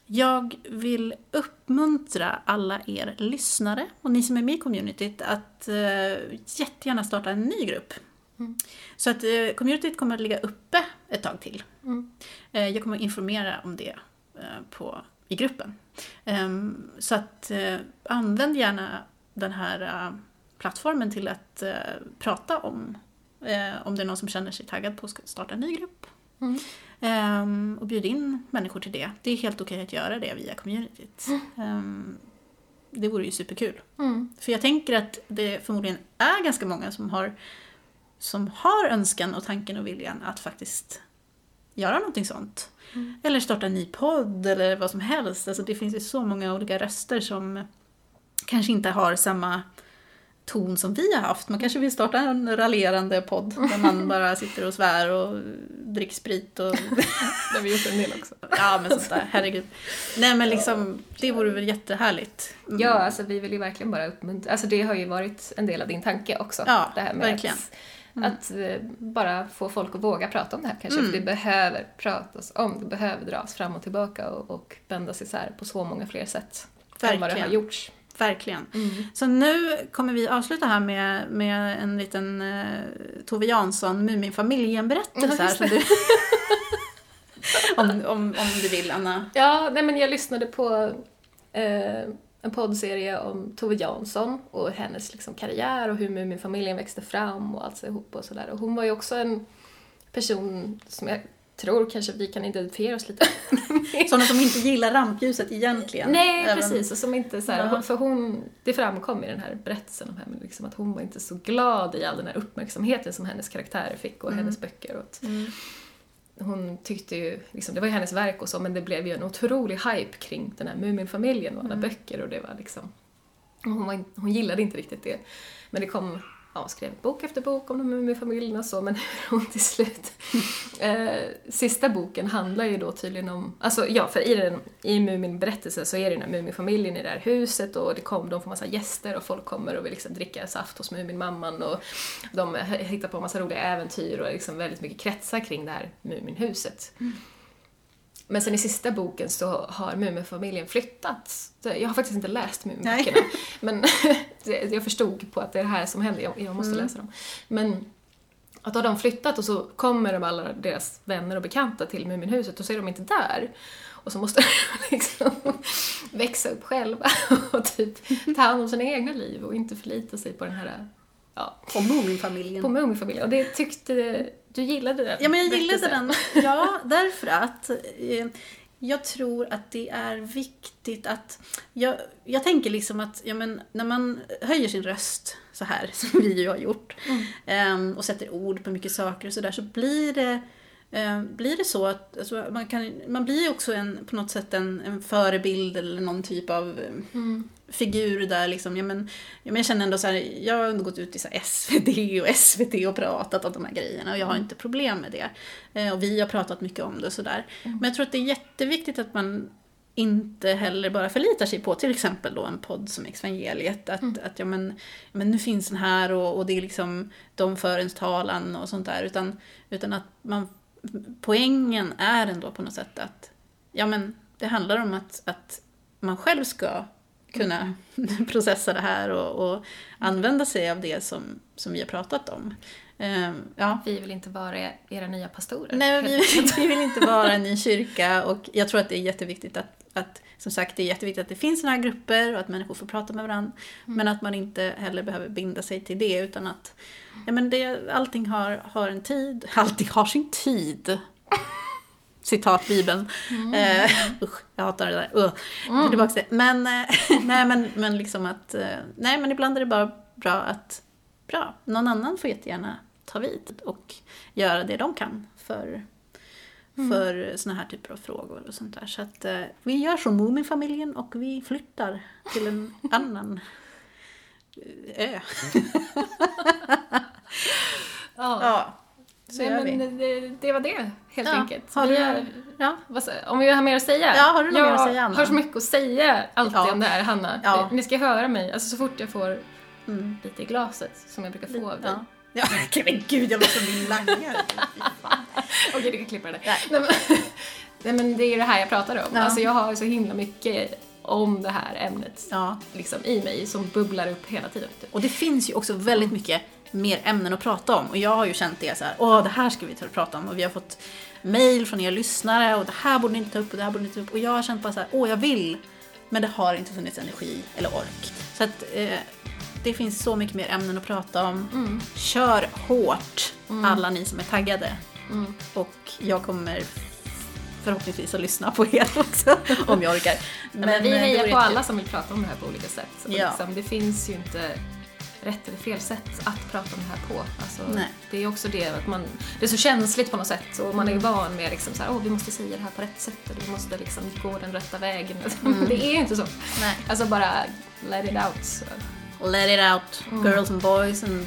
jag vill uppmuntra alla er lyssnare och ni som är med i communityt att eh, jättegärna starta en ny grupp. Så att eh, communityt kommer att ligga uppe ett tag till. Eh, jag kommer att informera om det eh, på, i gruppen. Ehm, så att eh, använd gärna den här eh, plattformen till att eh, prata om om det är någon som känner sig taggad på att starta en ny grupp. Ehm, och bjud in människor till det. Det är helt okej att göra det via communityt. Ehm, det vore ju superkul. För jag tänker att det förmodligen är ganska många som har, som har önskan och tanken och viljan att faktiskt göra någonting sånt. Eller starta en ny podd eller vad som helst. Alltså det finns ju så många olika röster som kanske inte har samma ton som vi har haft. Man kanske vill starta en raljerande podd där man <laughs> bara sitter och svär och dricker sprit och <laughs> Det har vi gjort en del också. ja men sånt där, herregud. Nej men liksom, det vore väl jättehärligt. Mm. Ja, alltså vi vill ju verkligen bara uppmuntra, alltså det har ju varit en del av din tanke också. Ja, det här med verkligen. Att, att eh, bara få folk att våga prata om det här kanske, Mm. för det behöver pratas om, det behöver dras fram och tillbaka och, och bändas isär på så många fler sätt än vad det har Verkligen. gjorts. Verkligen. Så nu kommer vi avsluta här med, med en liten uh, Tove Jansson Muminfamiljen-berättelse här du... <laughs> om, om, om du vill, Anna. Ja, nej men jag lyssnade på eh, en poddserie om Tove Jansson och hennes liksom, karriär och hur Muminfamiljen växte fram och allt ihop och sådär. Och hon var ju också en person som jag tror kanske vi kan identifiera oss lite Sådana som inte gillar rampljuset egentligen. Nej, Även- precis. Och som inte så här. För hon, det framkom i den här berättelsen om henne, liksom att hon var inte så glad i all den här uppmärksamheten som hennes karaktärer fick och hennes böcker. Och Mm. Hon tyckte ju, liksom, det var ju hennes verk och så, men det blev ju en otrolig hype kring den här Muminfamiljen och alla Mm. böcker och det var liksom... Hon, var, hon gillade inte riktigt det. Men det kom, ja, hon skrev bok efter bok om de Muminfamiljerna och så, men <laughs> hur hon till slut... eh, sista boken handlar ju då tydligen om, alltså ja, för i, den, i Muminberättelsen så är det den här Muminfamiljen i det här huset och det kom, de får massa gäster och folk kommer och vill liksom dricka saft hos Muminmamman och de hittar på massa roliga äventyr och liksom väldigt mycket kretsar kring det här Muminhuset. Mm. Men sen i sista boken så har Muminfamiljen flyttat. Så Jag har faktiskt inte läst Muminböckerna. <laughs> Men <laughs> jag förstod på att det är det här som händer, jag, måste läsa dem. Men att då har de flyttat och så kommer de alla deras vänner och bekanta till Muminhuset och så är de inte där. Och så måste <laughs> de liksom växa upp själva och typ ta hand om sina egna liv och inte förlita sig på den här, ja, På Muminfamiljen. på Muminfamiljen. Och det tyckte du gillade den Ja, men jag gillade den. Ja, därför att eh, Jag tror att det är viktigt att... Jag, jag tänker liksom att ja, men, när man höjer sin röst så här, <laughs> som vi ju har gjort, ehm, och sätter ord på mycket saker och sådär, så blir det eh, blir det så att alltså, man, kan, man blir också en, på något sätt en, en förebild eller någon typ av eh, figur där liksom, ja, men, ja, men jag känner ändå så här, jag har ändå gått ut i så SVT och <laughs> SVT och pratat om de här grejerna och jag har inte problem med det. Eh, och vi har pratat mycket om det och sådär. Men jag tror att det är jätteviktigt att man inte heller bara förlitar sig på till exempel då en podd som Exvangeliet. Att, att ja, men, men nu finns den här och, och det är liksom de för ens talan och sånt där. Utan, utan att man, poängen är ändå på något sätt att ja, men det handlar om att, att man själv ska kunna <laughs> processa det här och, och använda sig av det som, som vi har pratat om. Ehm, ja. Vi vill inte vara era nya pastorer. Nej, vi, vi vill inte vara en ny <laughs> kyrka och jag tror att det är jätteviktigt att, att som sagt, det är jätteviktigt att det finns sådana här grupper och att människor får prata med varandra. Men att man inte heller behöver binda sig till det utan att ja, men det, allting har, har en tid. Allting har sin tid. <laughs> Citat Bibeln. Eh, <laughs> usch, jag hatar det där. Uh, mm. tillbaka till det. Men, eh, <laughs> nej, men, men liksom att, eh, nej men ibland är det bara bra att, bra, någon annan får jättegärna ta vid och göra det de kan för, för såna här typer av frågor och sånt där. Så att eh, vi gör som Muminfamiljen och vi flyttar till en <laughs> annan ö. Ja. Ja, så Nej, gör vi. men det, det var det, helt Ja, enkelt. har Vi du- är- Ja. vad om vi har mer att säga? Ja, har du något mer att säga, Anna? har så mycket att säga alltid Ja. om det här, Hanna. Ja. Ni ska höra mig, alltså så fort jag får Mm. lite i glaset som jag brukar få av dig. Ja. <laughs> Men gud, jag var som din langare. <laughs> Okej, du kan klippa det där. Nej. Nej, men, <laughs> det är det här jag pratar om. Ja. Alltså jag har så himla mycket om det här ämnet Ja. liksom, i mig som bubblar upp hela tiden. Och det finns ju också väldigt mycket mer ämnen att prata om. Och jag har ju känt det så här, åh det här ska vi ta och prata om. Och vi har fått mail från er lyssnare och det här borde ni inte ta upp och det här borde ni inte ta upp. Och jag har känt bara så här, åh jag vill. Men det har inte funnits energi eller ork. Så att eh, det finns så mycket mer ämnen att prata om. Kör hårt, alla ni som är taggade. Och jag kommer förhoppningsvis att lyssna på er också, om jag orkar. Men, men vi eh, hejar på alla som vill prata om det här på olika sätt. Ja. liksom, det finns ju inte rätt eller fel sätt att prata om det här på. Alltså, det är också det att man, det är så känsligt på något sätt och man är ju van med liksom så här, åh vi måste säga det här på rätt sätt och vi måste liksom gå den rätta vägen. <laughs> det är ju inte så. Nej. Alltså bara let it out. Så. Let it out, girls and boys and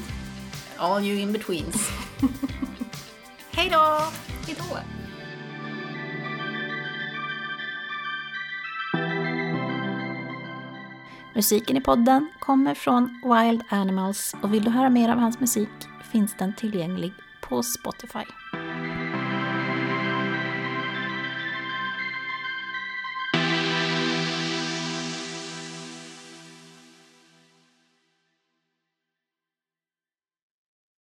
all you in betweens. <laughs> Hej då! Hejdå! Musiken i podden kommer från Wild Animals och vill du höra mer av hans musik finns den tillgänglig på Spotify.